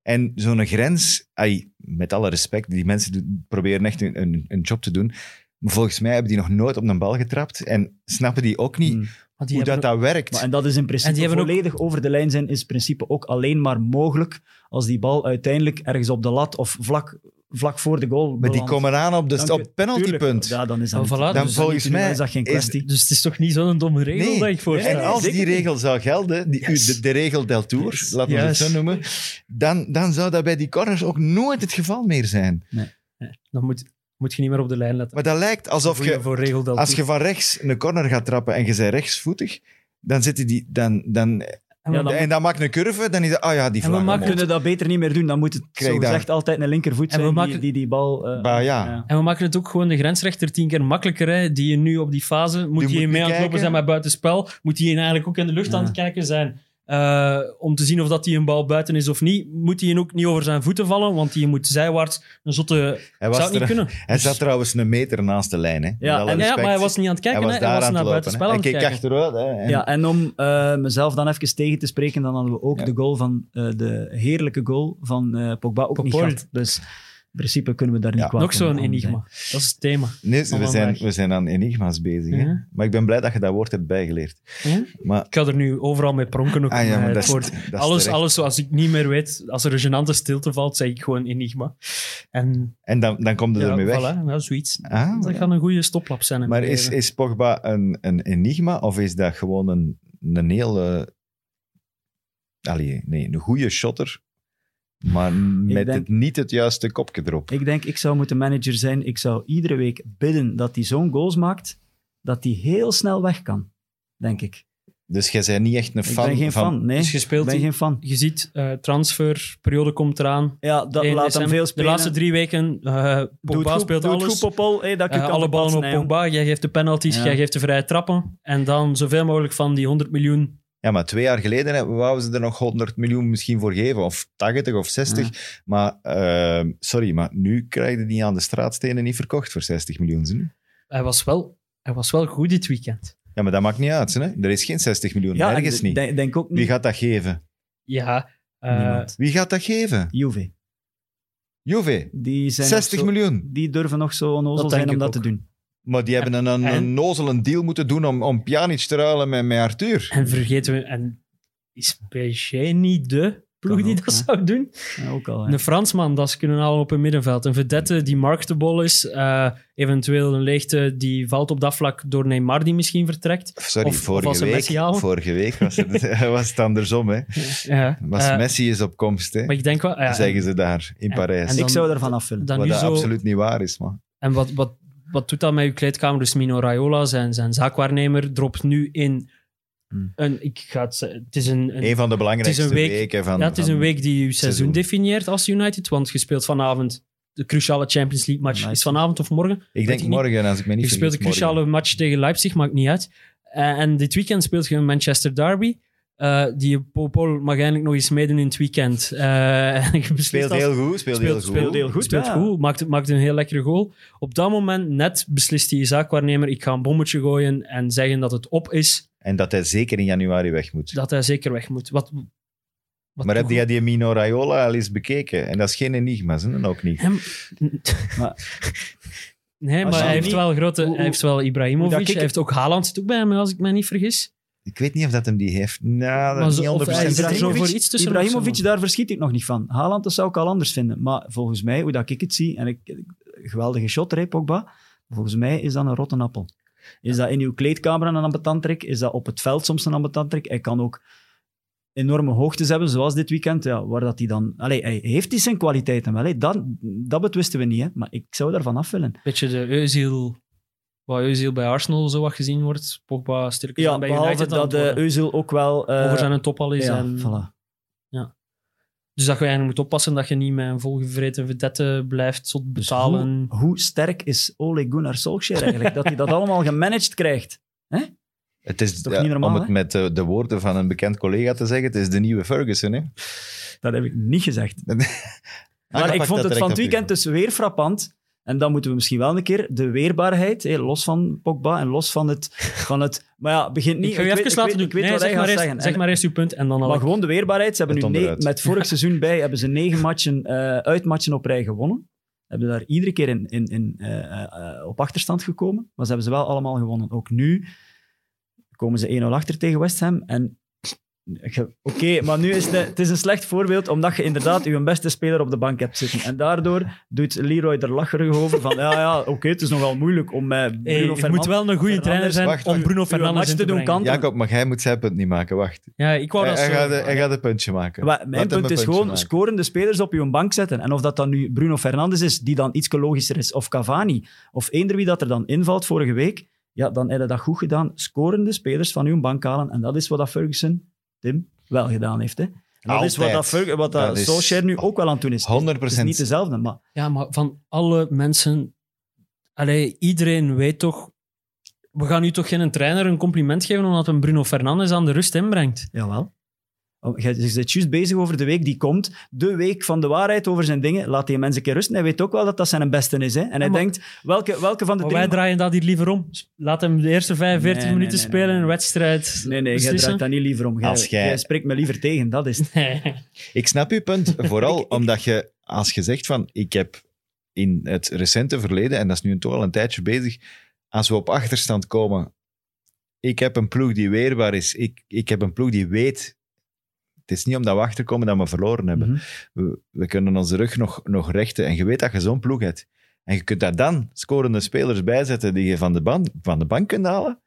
En zo'n grens, ai, met alle respect, die mensen proberen echt een, een, een job te doen. Maar volgens mij hebben die nog nooit op een bal getrapt. En snappen die ook niet Mm. Die hoe dat, dat werkt. Maar, en dat is in En principe die hebben ook- volledig over de lijn zijn, is in principe ook alleen maar mogelijk als die bal uiteindelijk ergens op de lat of vlak, vlak voor de goal maar die komen aan op, de, Dan op penaltypunt. Ja, dan is dat Oh, voilà, dan dus is dat volgens dan mij is dat geen is- kwestie. Dus het is toch niet zo'n domme regel Nee. dat ik voorstel? En als die regel zou gelden, die, Yes. de, de regel del Tour, Yes. laten we het zo noemen, dan, dan zou dat bij die corners ook nooit het geval meer zijn. Dan moet, moet je niet meer op de lijn letten. Maar dat lijkt alsof je- voor regel als je van rechts een corner gaat trappen en je bent rechtsvoetig, dan zitten die, dan, dan, En dan- en dan maakt een curve, dan is dat, ah ja, die En we vlag. maken We omhoog. kunnen dat beter niet meer doen. Dan moet het Krijg zo daar- gezegd altijd een linkervoet En we zijn maken- die, die die bal... Bah, ja. En we maken het ook gewoon de grensrechter tien keer makkelijker. Hè. Die je nu op die fase, moet Die je moet mee aan het lopen zijn met buitenspel. Moet hij eigenlijk ook in de lucht aan het kijken zijn. Eh, om te zien of dat hij een bal buiten is of niet. Moet hij ook niet over zijn voeten vallen, want die moet zijwaarts een zotte... Hij, was zou het niet er- kunnen. hij zat trouwens een meter naast de lijn. Hè. Ja, en- Ja, maar hij was niet aan het Hij kijken. was hè. daar hij was aan naar het lopen. buitenspel hè. aan Hij het keek kijken. achteruit. Hè. En- Ja, en om eh, mezelf dan even tegen te spreken, dan hadden we ook Ja. de goal van eh, de heerlijke goal van eh, Pogba ook niet gehad. Dus in principe kunnen we daar niet Ja. kwaad Nog zo'n enigma. zijn. Dat is het thema. Nee, we zijn, we zijn aan enigma's bezig. Hè. Ja. Maar ik ben blij dat je dat woord hebt bijgeleerd. Ja? Maar, Ik ga er nu overal mee pronken. Ook ah, ja, maar eh, dat is, woord- dat is alles, terecht. alles zoals ik niet meer weet, als er een gênante stilte valt, zeg ik gewoon enigma. En En dan, dan komt het ja, ermee weg. voilà, ja, zoiets. Ah, dat ja. kan een goede stoplap zijn. Maar is, leven. is Pogba een, een enigma of is dat gewoon een, een hele... Allee, nee, een goede shotter, maar met denk- het, niet het juiste kopje erop. Ik denk, ik zou moeten manager zijn. Ik zou iedere week bidden dat hij zo'n goals maakt, dat hij heel snel weg kan. Denk ik. Dus jij bent niet echt een Ik fan ben geen van... fan, nee. Dus je Ik speelt ben die- geen fan. Je ziet, eh transferperiode komt eraan. Ja, dat 1 laat hem december. veel De spelen. laatste drie weken, eh Doe Pogba goed, speelt alles. goed, Popol. Hey, dat ik Eh, je kan alle ballen op Pogba. Jij geeft de penalties, Ja. jij geeft de vrije trappen. En dan zoveel mogelijk van die 100 miljoen. Ja, maar twee jaar geleden wouden ze er nog 100 miljoen misschien voor geven, of 80 of 60. Maar, eh, sorry, maar nu krijg je die aan de straatstenen niet verkocht voor 60 miljoen. Hè? Hij was wel, hij was wel goed dit weekend. Ja, maar dat maakt niet uit. Hè? Er is geen 60 miljoen, Ja, ergens en niet. Denk, denk ook niet. Wie gaat dat geven? Ja, eh, Niemand. Wie gaat dat geven? Juve. Juve. Die zijn 60 nog zo- miljoen. Die durven nog zo onnozel zijn om dat te doen. Maar die hebben een, een, en- een nozele deal moeten doen om, om Pjanic te ruilen met, met Arthur. en vergeten we, en is PSG niet de ploeg Kan die ook, dat zou doen? Ja, ook al. Een Fransman dat ze kunnen halen op een middenveld. Een vedette die marketable is. eh, eventueel een leegte die valt op dat vlak door Neymar die misschien vertrekt. Sorry, Of- vorige, week, vorige week was het, was het andersom. Hè. Ja, Was eh, Messi is op komst, hè, Maar ik denk wel... zeggen ze daar in Parijs. en dan- ik zou ervan afvullen. Wat nu dat zo, absoluut niet waar is. Maar. En wat, wat, wat doet dat met uw kleedkamer? Dus Mino Raiola, zijn, zijn zaakwaarnemer, dropt nu in Hmm. een... Ik ga het, het is een, een Een van de belangrijkste het is een week- weken van... ja, het is een week die je seizoen, seizoen. definieert als United. Want je speelt vanavond de cruciale Champions League match. Nice. Is vanavond of morgen? Ik denk ik morgen, als ik me niet Je speelt de morgen. cruciale match tegen Leipzig, maakt niet uit. Eh, en dit weekend speelt je een Manchester Derby. Eh, die Popol mag eigenlijk nog eens meedoen in het weekend. Eh, beslist Speelt als- heel goed, speelt, heel goed. speelt heel goed. Speelt ja. goed, maakt, maakt een heel lekkere goal. Op dat moment net beslist die zaakwaarnemer, ik ga een bommetje gooien en zeggen dat het op is, En dat hij zeker in januari weg moet. dat hij zeker weg moet. Wat, wat maar heb jij die Mino Raiola al eens bekeken? En dat is geen enigma, hè? Dan ook niet. Hem... Maar- nee, maar hij heeft niet- wel grote... hoe- hij heeft wel Ibrahimovic, hij heeft ook Haaland zit ook bij hem, als ik me niet vergis. Ik weet niet of dat hem die heeft. Nou, dat Maar is niet of 100% hij is er zeker. zo voor iets tussen Ibrahimovic, daar verschiet ik nog niet van. Haaland, dat zou ik al anders vinden. Maar volgens mij, hoe dat ik het zie, en ik, geweldige shotter, hè, Pogba, volgens mij is dat een rotte appel. Is dat in uw kleedkamer een ambetant trick? Is dat op het veld soms een ambetant trick? Hij kan ook enorme hoogtes hebben, zoals dit weekend, ja, waar dat hij dan... Allee, hij heeft die zijn kwaliteiten wel, hè. Dat, dat betwisten we niet, hè. maar ik zou daarvan af willen. Beetje de Eusiel... Waar Eusiel bij Arsenal zo wat gezien wordt. Pogba sterker Ja, dan bij United dat uh, worden. Özil ook wel... eh, over zijn top al is. ja, en, voilà. Dus dat je eigenlijk moet oppassen dat je niet met een volgevreten vedette blijft tot Dus betalen. hoe, hoe sterk is Ole Gunnar Solskjaer eigenlijk? dat hij dat allemaal gemanaged krijgt. Het is, toch ja, niet normaal, om het hè? met de, de woorden van een bekend collega te zeggen, het is de nieuwe Ferguson. Hè? Dat heb ik niet gezegd. Ah, Maar ik vond het van het weekend dus weer frappant En dan moeten we misschien wel een keer de weerbaarheid, los van Pogba en los van het... Van het maar ja, begint niet... Ik ga je weet- even laten weet- doen. Ik weet Nee, wat zeg hij gaat eerst- zeggen. Zeg maar eerst uw punt en dan al. maar gewoon de weerbaarheid. Ze hebben nu ne- met vorig seizoen bij hebben ze negen matchen, eh, uitmatchen op rij gewonnen. Hebben daar iedere keer in, in, in, eh, eh, op achterstand gekomen. Maar ze hebben ze wel allemaal gewonnen. Ook nu komen ze 1-0 achter tegen West Ham. En Oké, maar nu is het, het is een slecht voorbeeld, omdat je inderdaad je beste speler op de bank hebt zitten. En daardoor doet Leroy er lacherig over van, ja, ja, oké, het is nogal moeilijk om met Bruno Hey, je moet Fernandes wel een goede trainer zijn wacht, om wacht. Bruno Fernandes te te doen brengen. kan. Jacob, maar hij moet zijn punt niet maken. Wacht. Ja, ik wou Hij, dat hij, zo. gaat, hij gaat een puntje maken. Maar mijn punt is gewoon maken. scorende spelers op je bank zetten. En of dat dan nu Bruno Fernandes is, die dan iets logischer is, of Cavani, of eender wie dat er dan invalt vorige week, ja, dan heb je dat goed gedaan. Scorende spelers van uw bank halen. En dat is wat dat Ferguson, Tim, wel gedaan heeft. Hè. En dat is wat, dat, wat dat Dat is Solskjaer nu ook wel aan het doen is. 100%. Het is niet dezelfde, maar Ja, maar van alle mensen... Allee, iedereen weet toch... We gaan nu toch geen trainer een compliment geven omdat een Bruno Fernandes aan de rust inbrengt. jawel. Oh, Je bent juist bezig over de week die komt. De week van de waarheid over zijn dingen. Laat die mensen een keer rusten. Hij weet ook wel dat dat zijn beste is. Hè. En hij maar- denkt, welke, welke van de Maar drie... wij draaien dat hier liever om. Laat hem de eerste 45 Nee, nee, minuten nee, spelen nee, in een wedstrijd. Nee, nee, jij draait daar niet liever om. Jij, Als jij- jij spreekt me liever tegen, dat is het. Nee. Ik snap uw punt. Vooral Ik- ik- omdat je, als je zegt van, ik heb in het recente verleden, en dat is nu toch al een tijdje bezig, als we op achterstand komen, ik heb een ploeg die weerbaar is, ik, ik heb een ploeg die weet, het is niet omdat we achterkomen dat we verloren hebben. Mhm. We, we kunnen onze rug nog, nog rechten en je weet dat je zo'n ploeg hebt. En je kunt daar dan scorende spelers bij zetten die je van de, ban, van de bank kunt halen.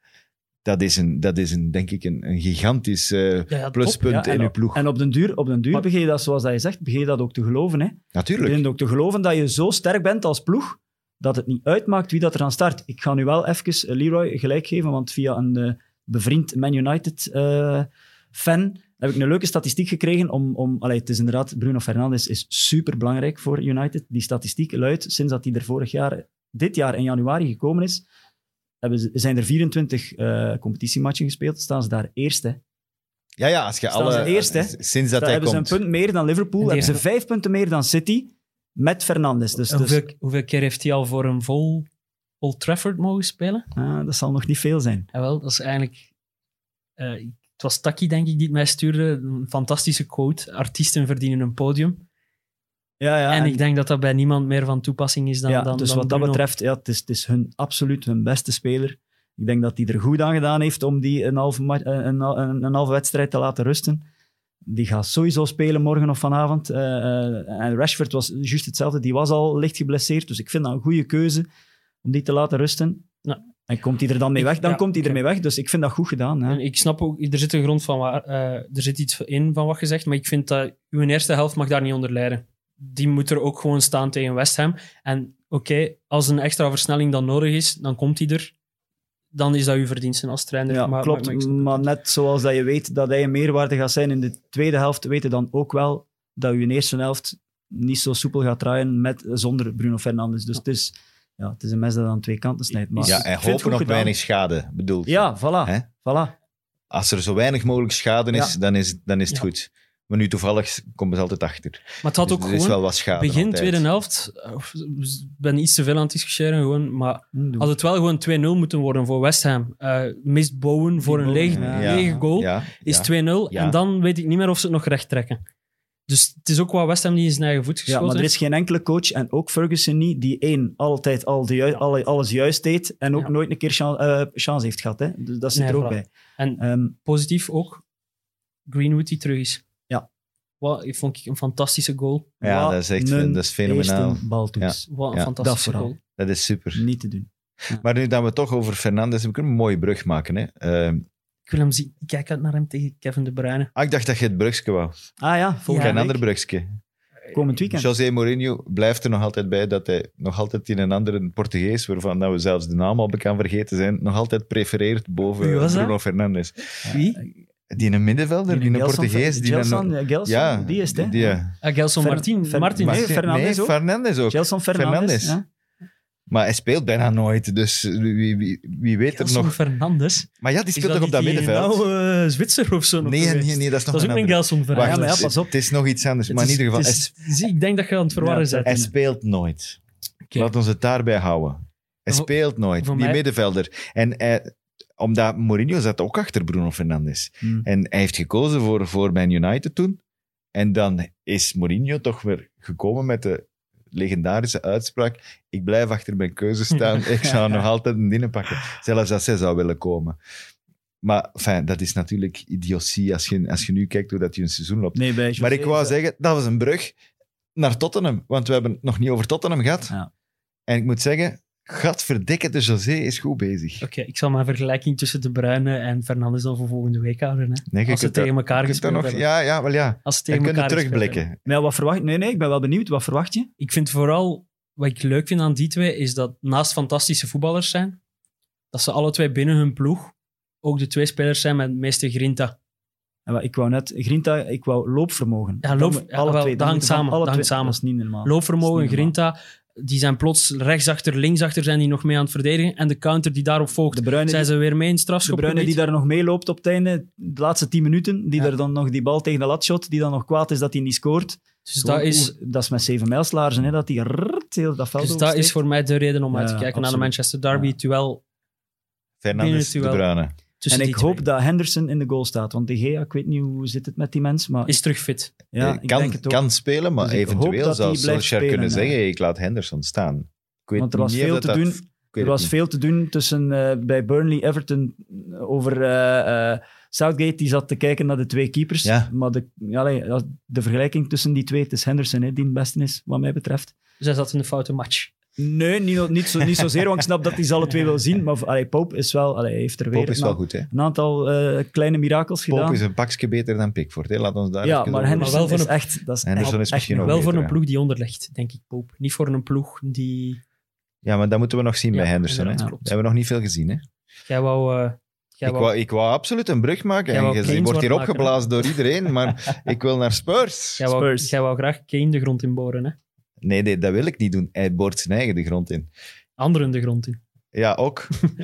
Dat is, een, dat is een, denk ik een, een gigantisch eh, Ja, ja, top. pluspunt Ja, en in je ploeg. En op den duur, op den duur Maar- begin je dat, zoals dat je zegt, begin je dat ook te geloven. Hè? Je Natuurlijk. begint ook te geloven dat je zo sterk bent als ploeg, dat het niet uitmaakt wie dat er aan start. Ik ga nu wel even eh, Leroy gelijk geven, want via een eh, bevriend Man United-fan heb ik een leuke statistiek gekregen om... om allee, het is inderdaad, Bruno Fernandes is super belangrijk voor United. Die statistiek luidt, sinds dat hij er vorig jaar, dit jaar in januari gekomen is, hebben ze, zijn er 24 eh, competitiematchen gespeeld, staan ze daar eerste. Ja, ja, als je Staan alle... ze eerst, hè? Sinds dat hij hebben komt. ze een punt meer dan Liverpool, die- hebben ze vijf punten meer dan City met Fernandes. Dus, dus hoeveel, hoeveel keer heeft hij al voor een vol Old Trafford mogen spelen? ah, dat zal nog niet veel zijn. Jawel, dat is eigenlijk... eh, het was Taki, denk ik, die het mij stuurde. Een fantastische quote. Artiesten verdienen een podium. Ja, ja, en, ik denk dat dat bij niemand meer van toepassing is dan, ja, dan dus dan wat dat betreft, ja, het is, het is hun, absoluut hun beste speler. Ik denk dat hij er goed aan gedaan heeft om die een halve, eh, een, een, een halve wedstrijd te laten rusten. Die gaat sowieso spelen morgen of vanavond. Eh, eh, en Rashford was juist hetzelfde. Die was al licht geblesseerd. Dus ik vind dat een goede keuze om die te laten rusten. Ja. En komt hij er dan mee weg, dan ja, komt hij ermee weg. Dus ik vind dat goed gedaan. hè. En ik snap ook, er zit een grond van waar, eh, er zit iets in van wat je zegt, maar ik vind dat uw eerste helft mag daar niet onder lijden. Die moet er ook gewoon staan tegen West Ham. En oké, als een extra versnelling dan nodig is, dan komt hij er. Dan is dat uw verdienste als trainer. Ja, maar, klopt. maar- net zoals dat je weet dat hij een meerwaarde gaat zijn in de tweede helft, weet je dan ook wel dat je de eerste helft niet zo soepel gaat draaien met, zonder Bruno Fernandes. Dus het, is, ja, het is een mes dat aan twee kanten snijdt. Maar Ja, ik en hopen gedaan. weinig schade, bedoel Ja, voilà. Hè? voilà. Als er zo weinig mogelijk schade is, Ja. dan is, dan is het Ja. goed. Maar nu toevallig komen ze altijd achter. Maar het had Dus ook er is gewoon wel wat schade begin altijd. tweede helft. eh, Ik ben iets te veel aan het discussiëren, gewoon, maar Hm, doe. had het wel gewoon 2-0 moeten worden voor West Ham. Eh mist Bowen voor een lege, ja. lege goal. Ja, is ja. 2-0. Ja. En dan weet ik niet meer of ze het nog recht trekken. Dus het is ook wat West Ham die in zijn eigen voet Ja, geschoten maar er is geen enkele coach, en ook Ferguson niet, die één, altijd al de ju- alle- alles juist deed en ook Ja. nooit een keer eh, chance heeft gehad. Hè. Dus dat zit Nee, er ook voilà. bij. En Ehm, positief ook Greenwood die terug is. Ja. Wat ik vond ik een fantastische goal. Ja, wat dat is echt een dat is fenomenaal. Wat een Ja, fantastische dat vooral. goal. Dat is super. Niet te doen. Maar nu dat we toch over Fernandes hebben, kunnen we een mooie brug maken. Hè? Eh, Ik wil hem zien. Ik kijk uit naar hem tegen Kevin De Bruyne. ah, ik dacht dat je het brugske wou. Ah ja, volgende Geen week. ander brugske. Komend weekend. José Mourinho blijft er nog altijd bij dat hij nog altijd in een andere Portugees, waarvan dat we zelfs de naam al bekend vergeten zijn, nog altijd prefereert boven was? Bruno Fernandes. Wie? Die een middenvelder, die een Portugees. Die Gelson, een, ja, Gelson, ja, die is het, hè? die, ja. Ah, Gelson Fer- Martin. Fernandes nee, ook. Fernandes ook. Gelson Fernandes. Fernandes. Ja. Maar hij speelt bijna nooit, dus wie, wie, wie weet er Gelson nog... Fernandes. Maar ja, die speelt toch op dat middenveld? Nou, eh, Zwitser of zo nog Nee, nee, nee, dat is nog Dat is ook een. Gelson Fernandes. Ja, pas op. Het is nog iets anders, Het maar in is- ieder geval, hij, is- zie, ik denk dat je aan het verwarren Ja, bent. hij speelt nooit. Oké. Laat ons het daarbij houden. Hij speelt nooit, die mij- middenvelder. En hij- omdat Mourinho zat ook achter Bruno Fernandes. Hmm. En hij heeft gekozen voor, voor Man United toen. En dan is Mourinho toch weer gekomen met de legendarische uitspraak: Ik blijf achter mijn keuze staan. Ik zou nog altijd een dingen pakken. Zelfs als hij zou willen komen. Maar enfin, dat is natuurlijk idiotie als je, als je nu kijkt hoe dat hij een seizoen loopt. Nee, Maar ik wou zeggen, dat was een brug naar Tottenham. Want we hebben het nog niet over Tottenham gehad. Ja. En ik moet zeggen, gadverdikke, de José is goed bezig. Oké, ik zal mijn vergelijking tussen De Bruyne en Fernandes dan voor volgende week houden. Hè. Nee, Als ze dat- tegen elkaar gespeeld nog, hebben. Ja, ja, wel ja. Als ze tegen kunnen elkaar hebben. terugblikken. Maar ja, wat verwacht Nee, nee, ik ben wel benieuwd. Wat verwacht je? Ik vind vooral, wat ik leuk vind aan die twee, is dat naast fantastische voetballers zijn, dat ze alle twee binnen hun ploeg ook de twee spelers zijn met het meeste grinta. En wat, ik wou net, Grinta, ik wou loopvermogen. Ja, loop- ja, alle wel, twee. dat hangt samen, alle dat hangt twee- samen. Dat is niet normaal. Loopvermogen, grinta, die zijn plots rechtsachter, linksachter zijn die nog mee aan het verdedigen. En de counter die daarop volgt, De zijn die, ze weer mee in het de Bruyne strafschopgebied. die daar nog meeloopt op het einde, de laatste tien minuten, die Ja. er dan nog die bal tegen de lat shot, die dan nog kwaad is dat hij niet scoort. Dus dat is, dat is met zeven mijlslaarzen, hè, dat hij rrrt heel dat veld dus dat is voor mij de reden om uit te Ja, kijken naar de. Manchester Derby. Ja. Terwijl Fernandes, de Binnen En ik hoop dat Henderson in de goal staat. Want De Gea, ik weet niet hoe zit het met die mens, maar is terug fit. ja, ik kan, denk het ook. kan spelen, maar Dus ik hoop eventueel dat zou hij blijft Solskjaer kunnen ja. zeggen, ik laat Henderson staan. Ik weet Want er was niet of veel dat te dat- doen. Er was niet. veel te doen tussen eh, bij Burnley, Everton over eh, eh, Southgate. Die zat te kijken naar de twee keepers. Ja. Maar de, allee, de vergelijking tussen die twee, het is Henderson hè, die het beste is, wat mij betreft. Dus hij zat in de foute match. Nee, niet, niet, zo, niet zozeer, want ik snap dat hij ze alle twee wil zien. Maar allee, Pope is wel, allee, hij heeft er weer Pope is een, wel a- goed, hè? een aantal eh, kleine mirakels gedaan. Pope is een pakje beter dan Pickford, hè? Laat ons daar ja, maar Henderson Maar wel voor is echt... Dat is Henderson echt, is misschien echt ook Wel beter, voor een ja. ploeg die onderlegt, denk ik, Pope. Niet voor een ploeg die... Ja, maar dat moeten we nog zien Ja, bij Henderson, hè? inderdaad, Dat klopt. hebben we nog niet veel gezien, hè? Jij wou... eh, jij Ik wou- ik wou absoluut een brug maken. En je, wordt hier opgeblazen door iedereen, maar ik wil naar Spurs. jij wou, Spurs. jij wou graag Kane de grond inboren, hè? Nee, nee, dat wil ik niet doen. Hij boort zijn eigen de grond in. Anderen de grond in. Ja, ook.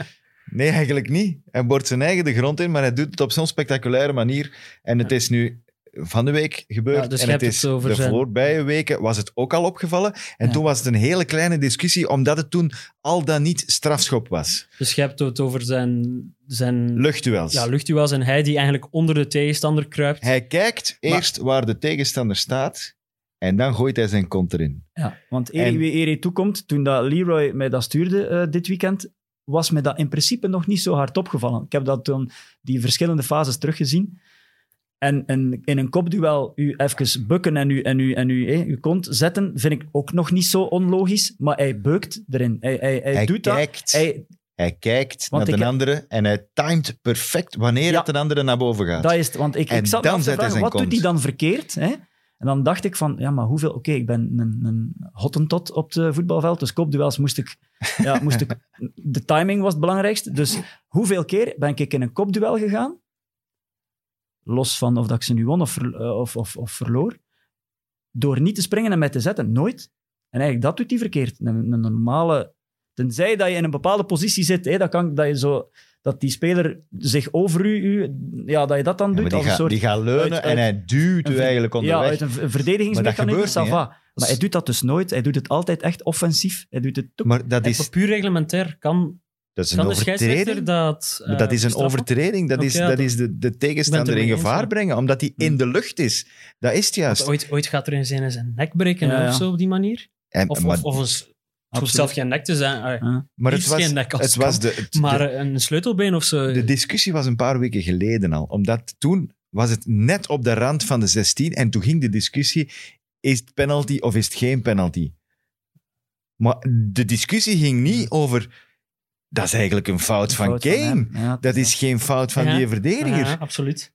Nee, eigenlijk niet. Hij boort zijn eigen de grond in, maar hij doet het op zo'n spectaculaire manier. En het Ja. is nu van de week gebeurd. Ja, dus en het is het over de zijn- voorbije weken was het ook al opgevallen. En Ja. toen was het een hele kleine discussie, omdat het toen al dan niet strafschop was. Dus je hebt het over zijn, zijn Luchtduels. ja, luchtduels en hij die eigenlijk onder de tegenstander kruipt. Hij kijkt eerst waar de tegenstander staat en dan gooit hij zijn kont erin. Ja, want eer En- wie eer toekomt, toen dat Leroy mij dat stuurde eh, dit weekend, was me dat in principe nog niet zo hard opgevallen. Ik heb dat toen die verschillende fases teruggezien. En, en in een kopduel u even bukken en u, en u, en u, eh, uw kont zetten, vind ik ook nog niet zo onlogisch. Maar hij beukt erin. Hij, hij, hij, Hij doet kijkt, dat. Hij, hij kijkt Want naar de heb- andere en hij timed perfect wanneer Ja. het de andere naar boven gaat. dat is het. Want ik, En ik zat me dan af te vragen, wat doet hij dan verkeerd? Hè? En dan dacht ik van, ja, maar hoeveel... Oké, ik ben een, een hottentot op het voetbalveld, dus kopduels moest ik... Ja, moest ik de timing was het belangrijkste. Dus hoeveel keer ben ik in een kopduel gegaan? Los van of dat ik ze nu won of, eh, of, of, of verloor. Door niet te springen en mij te zetten. Nooit. En eigenlijk, dat doet hij verkeerd. Een, een normale... Tenzij dat je in een bepaalde positie zit, hè, dat, kan, dat, je zo, dat die speler zich over u... u ja, dat je dat dan Ja, doet. die, als een soort, die gaat leunen uit- en hij duwt u eigenlijk ja, onderweg. uit een een verdedigingsmechanisme, Maar. Maar hij doet dat dus nooit. Hij doet het altijd echt offensief. Hij doet het... toep. Maar dat is, puur reglementair kan, dat is een kan scheidsrechter overtreding. dat... Dat eh, is een overtreding. Dat is, ja, dat is de, de tegenstander in gevaar ja. brengen, omdat hij in de lucht is. Dat is het juist. Want Ooit, ooit gaat er een zijn zijn nek breken Ja, ja. of zo op die manier. En, Of, maar of, of het hoeft Absoluut. zelf geen nek te zijn. Ja. maar het was, geen nek als het was de, het- Maar de, eh, een sleutelbeen of zo. de discussie was een paar weken geleden al. Omdat toen was het net op de rand van de 16 en toen ging de discussie, is het penalty of is het geen penalty? Maar de discussie ging niet over, dat is eigenlijk een fout van Fout Kane. Ja, dat is geen fout van Ja. die verdediger. Ja, absoluut.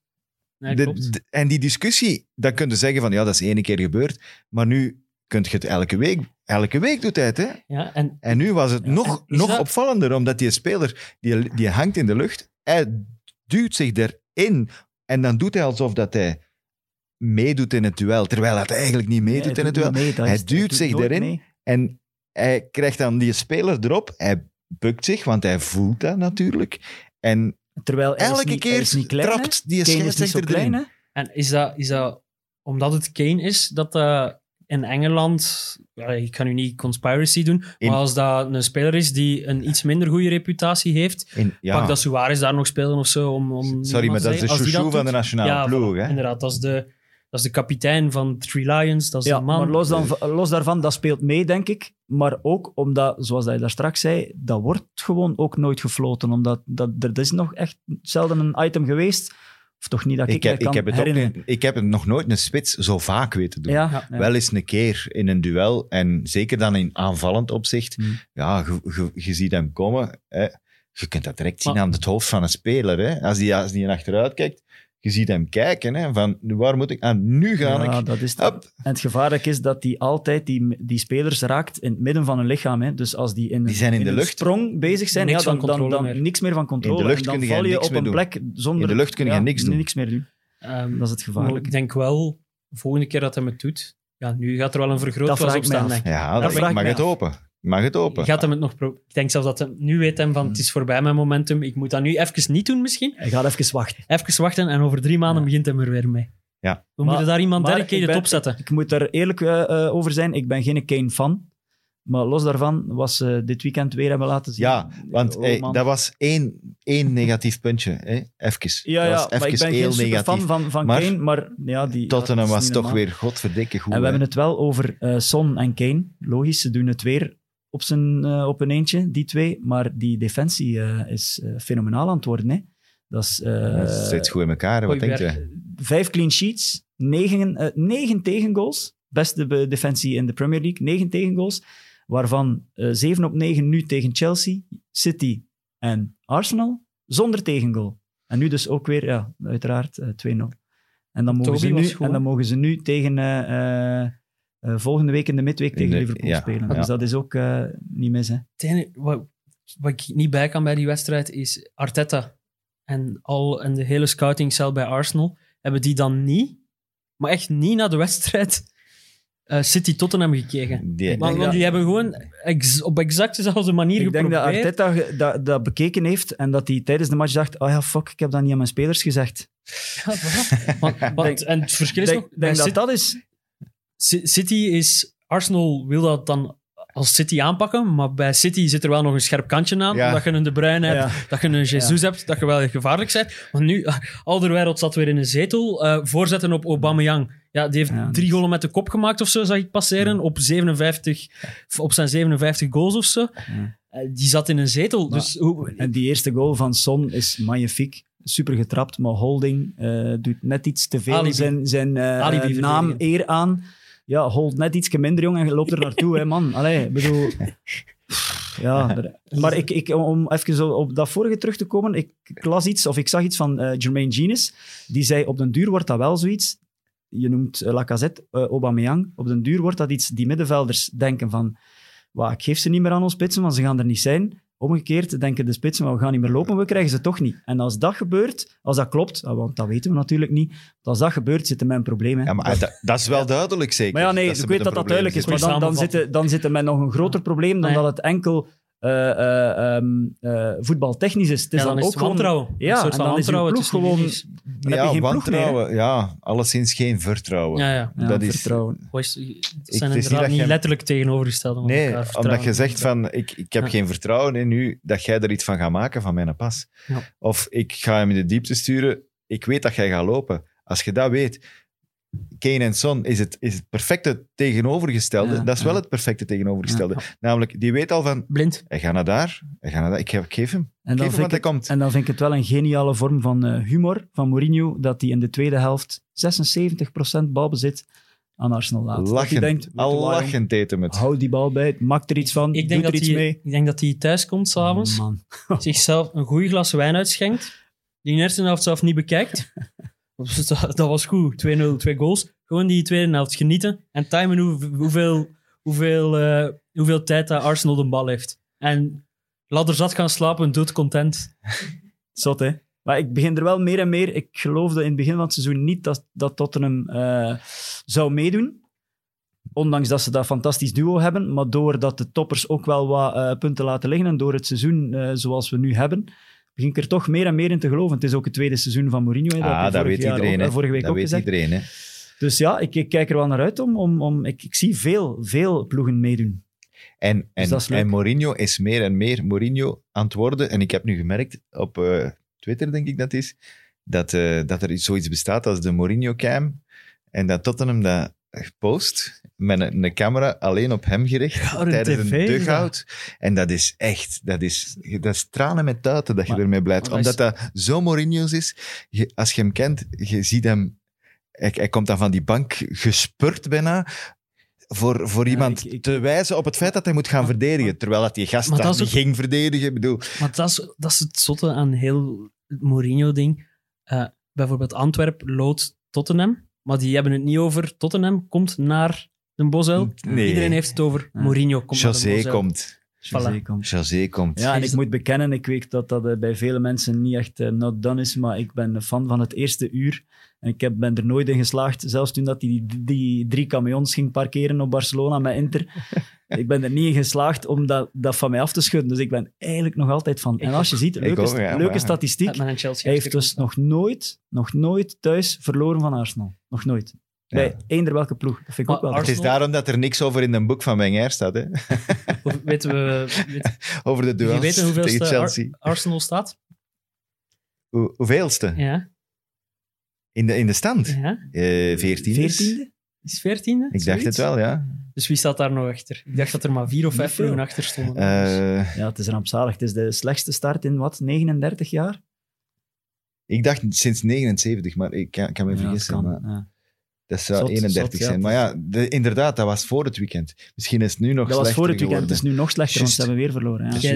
Nee, De- klopt. de- en die discussie, dan kun je zeggen van ja, dat is één keer gebeurd, maar nu kun je het elke week, elke week doet hij het. Hè? Ja, en En nu was het Ja, nog, nog dat- opvallender, omdat die speler, die, die hangt in de lucht, hij duwt zich erin en dan doet hij alsof dat hij meedoet in het duel, terwijl hij eigenlijk niet meedoet in het duel. mee, Hij is- duwt zich erin. mee. En hij krijgt dan die speler erop, hij bukt zich, want hij voelt dat natuurlijk. En Terwijl elke niet- keer niet klein, trapt die Kane is niet zo scheidsrechter klein, erin. En is dat, is dat omdat het Kane is, dat dat in Engeland, ja, ik ga nu niet conspiracy doen, In- maar als dat een speler is die een iets minder goede reputatie heeft, In, ja. pak dat Suarez daar nog spelen of zo. Om, om Sorry, maar dat is de chouchou van doet- de nationale ja, ploeg. Hè? Inderdaad, dat is, de, dat is de kapitein van Three Lions, dat is Ja, de man. maar los, dan, los daarvan, dat speelt mee, denk ik. Maar ook omdat, zoals dat je daar straks zei, dat wordt gewoon ook nooit gefloten. Omdat dat, er is nog echt zelden een item geweest. Of toch niet dat ik, Ik heb, me kan ik, heb het ook ik heb het nog nooit een spits zo vaak weten doen. Ja, ja. Wel eens een keer in een duel. En zeker dan in aanvallend opzicht. Hmm. Ja, je, je, je ziet hem komen. Hè. Je kunt dat direct zien Maar- aan het hoofd van een speler. Hè. Als die, als die naar achteruit kijkt, je ziet hem kijken. Hè, van, waar moet ik aan? Nu ga Ja, ik. dat is het. En het gevaarlijk is dat die altijd die, die spelers raakt in het midden van hun lichaam. Hè. Dus als die in, Die zijn in de een lucht. sprong bezig zijn, Niks ja, dan, dan, dan meer. niks meer van controle. In de lucht en dan kun je val je niks op meer een doen. plek zonder... In de lucht kun je ja, niks doen. Niks meer doen. Ehm, Dat is het gevaarlijk. ik denk wel, de volgende keer dat hij het doet, ja, nu gaat er wel een vergrootglas vraag op ik mij staan. ik. Ja, Dat dat, vraag ik mag het open. Mag het open. Gaat hem het nog pro- ik denk zelfs dat hij, nu weet hem van het is voorbij mijn momentum. Ik moet dat nu even niet doen misschien. Hij gaat even wachten. Even wachten en over drie maanden Ja. begint hij er weer mee. Ja. We Maar- moeten daar iemand ik ben- op zetten. Ik moet daar eerlijk eh, eh, over zijn. Ik ben geen Kane-fan. Maar los daarvan was ze dit weekend weer hebben laten zien. Ja, want Oh, hey, dat was één, één negatief puntje. Hè? Even. Ja, dat ja was maar ik even ben heel geen negatief. van, van Maar Kane. Maar ja, die, Tottenham ja, was toch normaal. weer godverdikke goed. En we hè. hebben het wel over eh, Son en Kane. Logisch, ze doen het weer op, zijn, eh, op een eentje, die twee. Maar die defensie eh, is eh, fenomenaal aan het worden. Hè. Dat is eh, zit goed in elkaar. Wat denk je? vijf clean sheets, negen, eh, negen tegengoals. Beste be- defensie in de Premier League, negen tegengoals. Waarvan eh, zeven op negen nu tegen Chelsea, City en Arsenal. Zonder tegengoal. En nu dus ook weer, ja, uiteraard, eh, 2-0. En dan, mogen Toby ze nu, en dan mogen ze nu tegen eh, eh, eh, volgende week in de midweek tegen de- Liverpool ja, spelen. ja. Dus dat is ook eh, niet mis. Hè. Wat, wat ik niet bij kan bij die wedstrijd is Arteta en, al, en de hele scoutingcel bij Arsenal. Hebben die dan niet, maar echt niet naar de wedstrijd eh, City Tottenham gekeken? Die, Ik Want, die hebben gewoon ex- op exact dezelfde manier Ik denk dat geprobeerd. Arteta ge- dat, dat bekeken heeft en dat hij tijdens de match dacht, oh ja, fuck, ik heb dat niet aan mijn spelers gezegd. Ja, voilà. Want- want- Denk- en het verschil Ik is denk, nog, denk dat City- dat is... City is... Arsenal wil dat dan als City aanpakken, maar bij City zit er wel nog een scherp kantje aan, Ja. omdat je een De Bruyne hebt, Ja. dat je een Jesus hebt, dat je wel gevaarlijk bent. Want nu, Alderweireld zat weer in een zetel. eh, voorzetten op Aubameyang. Ja, die heeft drie golen met de kop gemaakt of zo, zag ik passeren, op, 57, op zijn 57 goals of zo. Eh, die zat in een zetel. Maar- dus hoe, En die eerste goal van Son is magnifiek. Super getrapt, maar Holding eh, doet net iets te veel Alibi. zijn, zijn naam eer aan. Ja, hold net iets minder jong en loopt er naartoe, hè, man. Allee, ik bedoel... Ja, maar ik, ik, om even op dat vorige terug te komen, ik, ik las iets, of ik zag iets van eh, Jermaine Genius, die zei, op den duur wordt dat wel zoiets, je noemt eh, Lacazette, eh, Aubameyang, op den duur wordt dat iets, die middenvelders denken van, "Wauw, ik geef ze niet meer aan ons spitsen, want ze gaan er niet zijn. Omgekeerd denken de spitsen, maar we gaan niet meer lopen, we krijgen ze toch niet. En als dat gebeurt, als dat klopt, ah, want dat weten we natuurlijk niet, als dat gebeurt, zitten mijn probleem. hè. ja, maar dat, dat is wel duidelijk, zeker. Maar ja, nee, ik weet een dat dat probleem duidelijk is. Maar dan, dan, zitten, dan zitten met nog een groter probleem dan Nee. dat het enkel eh, eh, ehm, eh, voetbaltechnisch is. Het is ja, dan, dan is ook het wantrouwen. Gewoon, Een ja, soort en van dan is uw wantrouwen ploeg tussen gewoon... Dan heb je ja, geen ploeg meer. wantrouwen. Ja, alleszins geen vertrouwen. Ja, ja. Ja, Dat is- vertrouwen. Is- Het zijn is inderdaad niet je- letterlijk tegenovergesteld. Nee, omdat je zegt van, ik, ik heb Ja. geen vertrouwen in u dat jij er iets van gaat maken van mijn pas. Ja. Of ik ga hem in de diepte sturen, ik weet dat jij gaat lopen. Als je dat weet, Kane en Son is het, is het perfecte tegenovergestelde. Ja, dat is wel ja. het perfecte tegenovergestelde. Ja. Namelijk, die weet al van, Blind. hij gaat naar daar, hij gaat naar daar, ik geef, ik geef hem. En dan, geef hem, ik, het- komt. en dan vind ik het wel een geniale vorm van eh, humor van Mourinho, dat hij in de tweede helft 76% balbezit aan Arsenal laat. Lachen, denkt, al lachend eten met. Houd die bal bij, maak er iets van, Ik doe denk, er dat iets hij, mee. ik denk dat hij thuis komt s'avonds, Man. zichzelf een goede glas wijn uitschenkt, die in de eerste helft zelf niet bekijkt. Dat, was goed. 2-0, twee goals. Gewoon die tweede helft genieten en timen hoe, hoeveel, hoeveel, eh, hoeveel tijd dat Arsenal de bal heeft. En laat er zat gaan slapen, doodcontent. Zot, hè? Maar ik begin er wel meer en meer... Ik geloofde in het begin van het seizoen niet dat, dat Tottenham eh, zou meedoen. Ondanks dat ze dat fantastisch duo hebben. Maar doordat de toppers ook wel wat eh, punten laten liggen en door het seizoen zoals we nu hebben, begin ik er toch meer en meer in te geloven. Het is ook het tweede seizoen van Mourinho. hè. heb Ah, dat vorig weet jaar iedereen. ook- eh, vorige week dat ook weet gezegd. iedereen. Hè. Dus ja, ik, ik kijk er wel naar uit om... om, om ik, ik zie veel, veel ploegen meedoen. En, en, dat is leuk. en Mourinho is meer en meer Mourinho aan het worden. En ik heb nu gemerkt op eh, Twitter, denk ik dat is, dat, eh, dat er zoiets bestaat als de Mourinho-cam. En dat Tottenham dat post met een, een camera alleen op hem gericht tijdens tv een is dugout. En dat is echt, dat is, dat is tranen met tuiten dat je Maar- ermee blijft. Omdat dat zo Mourinho's is. Je- als je hem kent, je ziet hem... Hij, hij komt dan van die bank gespurt bijna voor, voor Ja, iemand ik- ik- te wijzen op het feit dat hij moet gaan verdedigen. Terwijl dat die gast dat niet ging verdedigen. Bedoel, Maar dat is, dat is het zotte aan heel het Mourinho-ding. Eh, bijvoorbeeld Antwerp loodt Tottenham, maar die hebben het niet over Tottenham komt naar de Bosuil. Nee. Iedereen heeft het over. Mourinho komt naar de José Bosuil. komt. Voilà. komt. Ja, en ik moet bekennen, ik weet dat dat eh, bij vele mensen niet echt eh, not done is, maar ik ben een fan van het eerste uur. En ik heb, ben er nooit in geslaagd, zelfs toen dat die, die drie camions ging parkeren op Barcelona met Inter. ik ben er niet in geslaagd om dat, dat van mij af te schudden. Dus ik ben eigenlijk nog altijd van. En als je ziet, leuke, ook, ja, leuke statistiek, hij heeft dus nog nooit, nog nooit thuis verloren van Arsenal. Nog nooit. Ja. Bij eender welke ploeg. Dat vind ik ook wel. Het is daarom dat er niks over in een boek van Wenger staat. Hè? Of Weten we weet, Over de je duels weet hoeveel tegen Chelsea. Arsenal staat? Hoe, hoeveelste? Ja. In, de, in de stand? ja. Eh 14 Veertiende? Is veertiende? Ik dacht het wel, ja. Dus wie staat daar nog achter? Ik dacht dat er maar vier of vijf ploegen achter stonden. Eh, Ja, het is rampzalig. Het is de slechtste start in wat? 39 jaar? ik dacht sinds 79, maar ik kan, kan me Ja, vergissen. kan, maar ja. Dat zou Zot, 31 zot, ja. zijn. Maar ja, de- inderdaad, dat was voor het weekend. Misschien is het nu nog Dat was slechter voor het weekend. geworden. Het is nu nog slechter, want ze hebben weer verloren. Ja.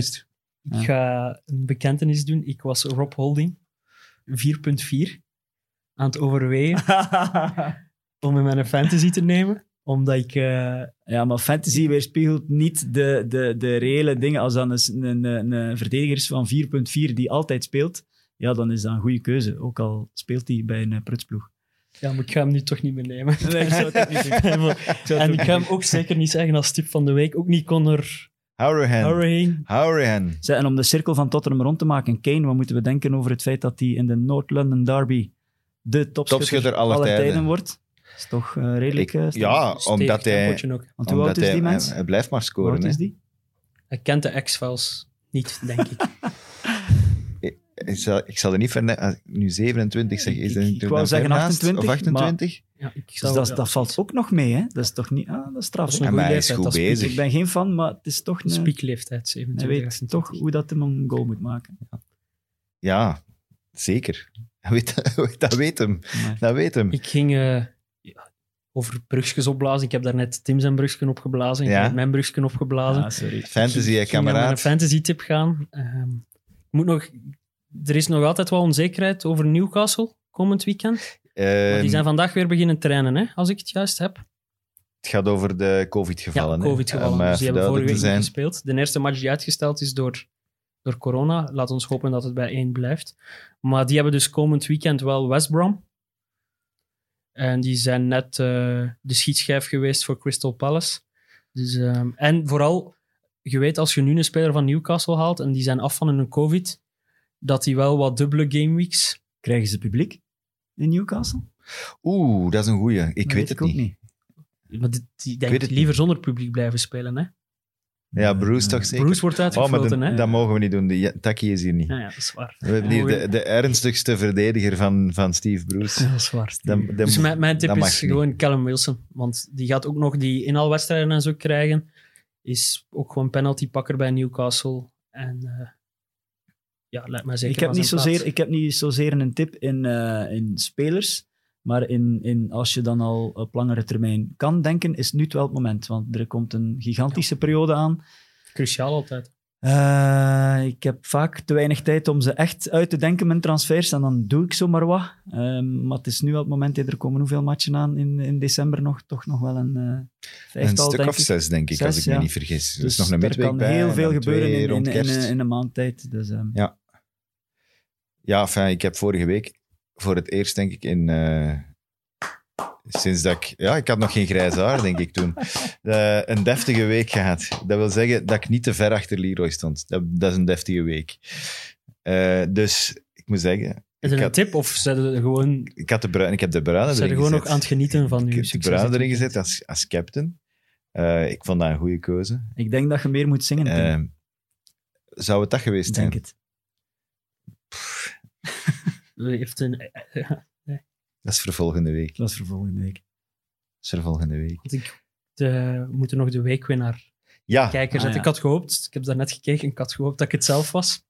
Ik ga een bekentenis doen. Ik was Rob Holding, 4.4, aan het overwegen om in mijn fantasy te nemen. Omdat ik... eh, ja, maar fantasy weerspiegelt niet de, de, de reële dingen. Als dan een, een, een, een verdediger is van 4.4 die altijd speelt, ja, dan is dat een goede keuze. Ook al speelt hij bij een eh, prutsploeg. Ja, maar ik ga hem nu toch niet meer nemen. Nee, ik zou het ook niet doen. Maar- en ik ga hem ook zeker niet zeggen als tip van de week. Ook niet. Hourahan. Zeg, En om de cirkel van Tottenham rond te maken, Kane, wat moeten we denken over het feit dat hij in de North London Derby de topschutter, Topschutter aller tijden. wordt? Dat is toch eh, redelijk... Ik- eh, ja, omdat hij, ook. Want hoe oud is hij, die mens? hij, hij blijft maar Hoe scoren. oud hè. is die? Hij kent de X-Files niet, denk ik. Ik zal, ik zal er niet verder... als ik Nu 27 zeg, is Ik- ik wou dan zeggen ver naast? 28, Of 28? Ja, ik Dus dat, ja, dat valt ook nog mee, hè? Dat is toch niet... Ah, dat is straf. Dat is een Ja, maar hij goed dat. Ik ben geen fan, maar het is toch... Een Een, spiekleeftijd, hij 27, weet 28. toch hoe dat hem een goal moet maken. Ja, zeker. Hij weet, dat weet hem. Maar- Dat weet hem. Ik ging eh, ja, over brugjes opblazen. Ik heb daarnet Tim zijn brugje opgeblazen. Ik Ja. heb mijn brugje opgeblazen. Ah, sorry. Fantasy, hè, Ik ging naar kameraad. fantasy tip gaan. Ehm, ik moet nog, er is nog altijd wel onzekerheid over Newcastle komend weekend. Maar Ehm, die zijn vandaag weer beginnen trainen, hè, als ik het juist heb. Het gaat over de Ja, COVID-gevallen. hè. COVID-gevallen. Dus die hebben vorige week zijn. gespeeld. De eerste match die uitgesteld is door, door corona. Laat ons hopen dat het bij één blijft. Maar die hebben dus komend weekend wel West Brom. En die zijn net eh, de schietschijf geweest voor Crystal Palace. Dus, ehm, en vooral, je weet als je nu een speler van Newcastle haalt en die zijn af van hun COVID, dat die wel wat dubbele gameweeks... Krijgen ze publiek in Newcastle? Oeh, dat is een goeie. Ik weet het ook niet. Maar die, denkt het liever zonder publiek blijven spelen. Hè? Ja, Bruce toch zeker? Bruce wordt Oh, uitgefloten. hè? dat mogen we niet doen. De, Taki is hier niet. Ja, ja, dat is waar. We hebben hier de, de ernstigste verdediger van, van Steve Bruce. Ja, dat is waar. Dus mijn, mijn tip is niet. gewoon Callum Wilson. Want die gaat ook nog die inhaalwedstrijden en zo krijgen. Is ook gewoon penaltypakker bij Newcastle. En eh, ja, lijkt mij zeker ik, heb niet zozeer, ik heb niet zozeer een tip in, eh, in spelers, maar in, in, als je dan al op langere termijn kan denken, is nu het wel het moment. Want er komt een gigantische periode aan. Cruciaal altijd. Eh, ik heb vaak te weinig tijd om ze echt uit te denken, mijn transfers, en dan doe ik zomaar wat. Ehm, maar het is nu wel het moment, er komen hoeveel matchen aan in, in december nog? Toch nog wel een eh Een vijftal, stuk of ik. zes, denk ik, Zes, als ik me ja. niet vergis. Dus, Dus nog een er midweek kan bij. heel veel gebeuren in, in een maand tijd. Dus, ehm, Ja. Ja, enfin, ik heb vorige week voor het eerst, denk ik, in... eh, sinds dat ik... Ja, ik had nog geen grijs haar, denk ik, toen. Eh, een deftige week gehad. Dat wil zeggen dat ik niet te ver achter Leroy stond. Dat, dat is een deftige week. Eh, dus ik moet zeggen, Is het een had- tip of zijn er gewoon, Ik, had de bruin, ik heb de bruine zijn er erin gewoon nog gezet. aan het genieten van ik uw heb de succes? bruine erin gezet als, als captain. Eh, ik vond dat een goede keuze. Ik denk dat je meer moet zingen, zou het dat geweest Ik zijn? denk het. Heeft een, Dat is voor volgende week. Dat is voor volgende week. Dat is voor volgende week. want ik de, we moeten nog de weekwinnaar Ja, kijken Ah, zetten. ja. Ik had gehoopt, ik heb daar net gekeken, ik had gehoopt dat ik het zelf was.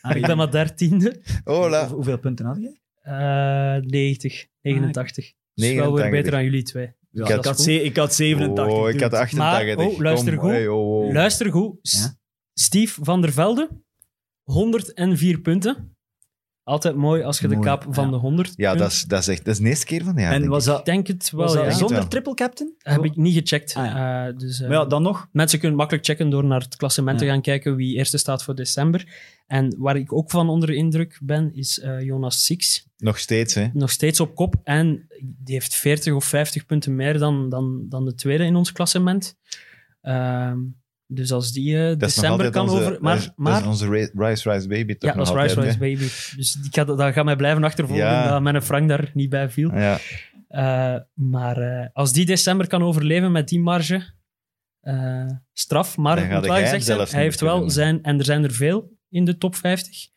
Ah, ik ben maar dertiende. hola. Hoeveel- Hoeveel punten had je? Eh 90, 89. Dus wel weer 89. beter dan jullie twee. Ja, Ik ik, had- ze- ik had 87. Oh, ik had 88. Maar, oh, luister Kom, goed. hey, oh, oh. Luister goed. Ja. Steve van der Velde, 104 punten. Altijd mooi als je de kaap van ja. de 100 Ja, dat is, dat, is echt, dat is de eerste keer van de jaar. En denk was ik. Ik dat, denk het wel, was dat ja. zonder- wel. triple captain? Heb ik niet gecheckt. Ah, Eh, dus, eh, Maar ja, dan nog. Mensen kunnen makkelijk checken door naar het klassement te Ja. gaan kijken wie eerste staat voor december. En waar ik ook van onder de indruk ben, is eh, Jonas Six. Nog steeds, hè? Nog steeds op kop. En die heeft 40 of 50 punten meer dan, dan, dan de tweede in ons klassement. Dus als die eh, december kan onze, over... dat Maar, is- dat maar is onze Rise Rise Baby toch ja, dat is Rice Rice? Baby. Dus die gaat, dat gaat mij blijven achtervolgen Ja. dat mijn Frank daar niet bij viel. Ja, Eh, maar eh, als die december kan overleven met die marge, straf. Maar ga moet wel gezegd zijn, hij heeft wel zijn, en er zijn er veel in de top 50,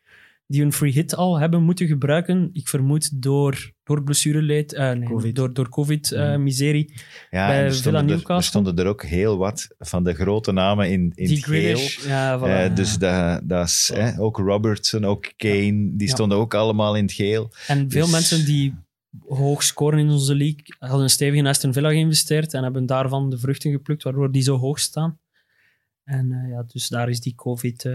die een free hit al hebben moeten gebruiken. Ik vermoed door, door blessureleed, eh, nee, Covid. door, door covid-miserie. ja Bij er Villa stonden, er, Newcastle. er stonden er ook heel wat van de grote namen in, in die het geel. Ja, voilà. Eh, dus dat, dat is hè, ook Robertson, ook Kane, die stonden ook allemaal in het geel. En veel Dus- mensen die hoog scoren in onze league hadden stevig in Aston Villa geïnvesteerd en hebben daarvan de vruchten geplukt, waardoor die zo hoog staan. En eh, ja, dus daar is die COVID...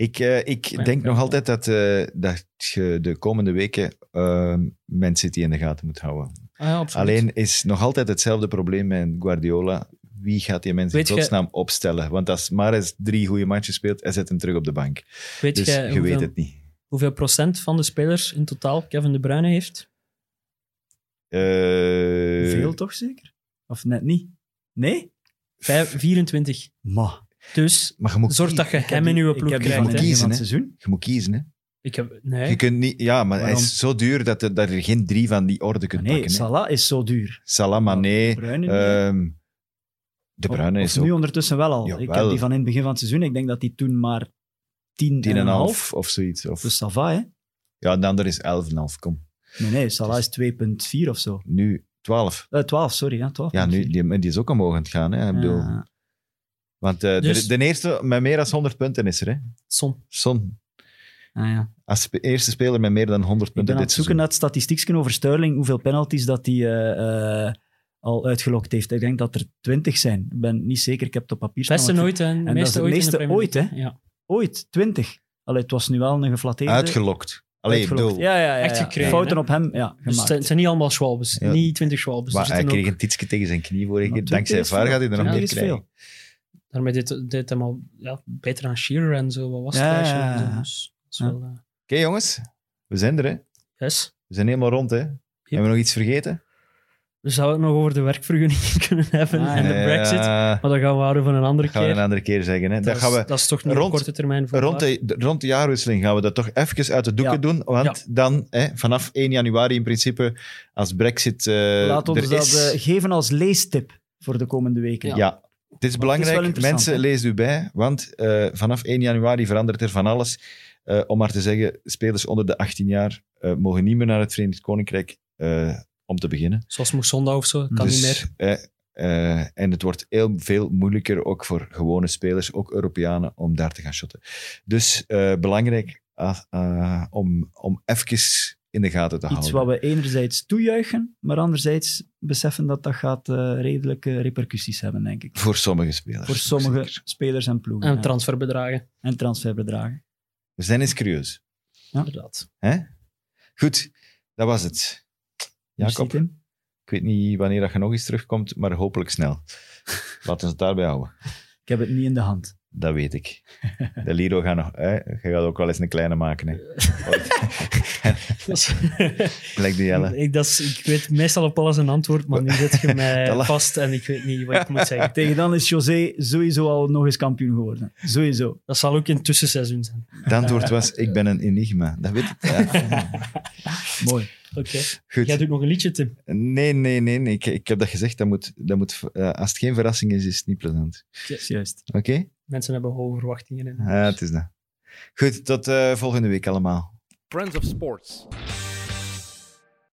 Ik, eh, ik denk nog altijd dat, eh, dat je de komende weken eh Man City in de gaten moet houden. ah. Alleen is nog altijd hetzelfde probleem met Guardiola. Wie gaat die mensen in godsnaam opstellen? Want als Mares drie goede matches speelt, hij zet hem terug op de bank. Weet Dus je hoeveel, weet het niet. hoeveel procent van de spelers in totaal Kevin De Bruyne heeft? Eh, Veel toch zeker? Of net niet? Nee? Vijf, 24. Ma. Dus Maar je moet, zorg dat je Ik hem in ik ploeg krijgt. hè. het kiezen, begin van het hè. seizoen. je moet kiezen. Hè? Ik heb, nee, Je kunt niet, ja, maar hij is zo duur dat, er- dat er geen drie van die orde kunt Nee, pakken. hè. Salah is zo duur. Salah, Mané, niet, ehm, De Bruyne Of is nu ook ondertussen wel al. Ik Jawel. heb die van in het begin van het seizoen. Ik denk dat die toen maar 10 10,5 en een half. of zoiets. Of, Dus ça va, hè? ja, de ander is 11,5. Kom, Nee, nee, Salah is 2,4 of zo. nu 12. Eh 12, sorry. Ja, 12. Ja, nu, die, die is ook omhoog aan het gaan. Hè? Ik bedoel, Ja. Want eh, Dus- de, de eerste met meer dan 100 punten is er. Hè? Son. Son, Ah, ja. als spe- eerste speler met meer dan 100 Ik ben punten aan het zoeken naar statistiekjes over Sterling, hoeveel penalties dat hij eh, eh, al uitgelokt heeft. Ik denk dat er 20 zijn. Ik ben niet zeker, ik heb het op papier staan. Beste nooit en dat is meeste het ooit meeste de ooit, League. Ja. Ooit, 20. Allee, het was nu wel een geflatteerde... Uitgelokt. Allee, bedoel, Ja, ja, ja, Echt gekregen, Fouten hè? op hem, ja, Dus gemaakt. het zijn- het zijn niet allemaal Schwalbes. Ja. Niet 20 Schwalbes. maar er hij kreeg ook, een tietsje tegen zijn knie vorige keer. 20 Dankzij VAR gaat hij er nog 20 niet is krijgen. veel. Daarmee deed, deed hem al ja, beter aan Shearer en zo. Wat was het? Ja. Dus, Ja. eh, Oké jongens, we zijn er. Hè? yes. We zijn helemaal rond. Hè? Hebben we nog iets vergeten? We zouden het nog over de werkvergunning kunnen hebben Ah, en de brexit. Maar dat gaan we houden van een andere dat gaan we keer. een andere keer zeggen. Hè? dat, Dat is, gaan we, dat is toch niet rond- op korte termijn voor rond, de, de- rond de jaarwisseling gaan we dat toch even uit de doeken Ja. doen. Want dan, hè, vanaf 1 januari in principe, als brexit eh Laat ons er dat is... eh, geven als leestip voor de komende weken. Ja. Het is belangrijk. Mensen, lees u bij, want eh, vanaf 1 januari verandert er van alles. Eh, om maar te zeggen, spelers onder de 18 jaar eh, mogen niet meer naar het Verenigd Koninkrijk om te beginnen. Zoals Moesonda of zo, kan Dus, niet meer. eh, eh, en het wordt heel veel moeilijker, ook voor gewone spelers, ook Europeanen, om daar te gaan shotten. Dus belangrijk ah, ah, om, om even in de gaten te Iets houden. wat we enerzijds toejuichen, maar anderzijds beseffen dat dat gaat eh, redelijke repercussies hebben, denk ik. Voor sommige spelers. Voor sommige Zeker. spelers en ploegen. En ja. transferbedragen, en transferbedragen. We zijn eens curieus. inderdaad. Hè? Goed, dat was het. Jacob, ik weet niet wanneer dat je nog eens terugkomt, maar hopelijk snel. Laten we het daarbij houden. Ik heb het niet in de hand. Dat weet ik. De Liro gaat nog... Hè? Je gaat ook wel eens een kleine maken. Hè? Lijkt die Jelle. ik, dat is, ik weet meestal op alles een antwoord, maar nu zet je mij vast en ik weet niet wat ik moet zeggen. Tegen dan is José sowieso al nog eens kampioen geworden. Sowieso. Dat zal ook in tussenseizoen zijn. Het antwoord was, ik ben een enigma. Dat weet ik. Ja. Mooi. Oké. Goed. Jij doet nog een liedje, Tim. Nee, nee, nee. nee. Ik, ik heb dat gezegd. Dat moet, dat moet, eh, als het geen verrassing is, is het niet plezant. Juist. Oké? Mensen hebben hoge verwachtingen. in. Ja, het is dat. Goed, tot eh, volgende week allemaal. Friends of Sports.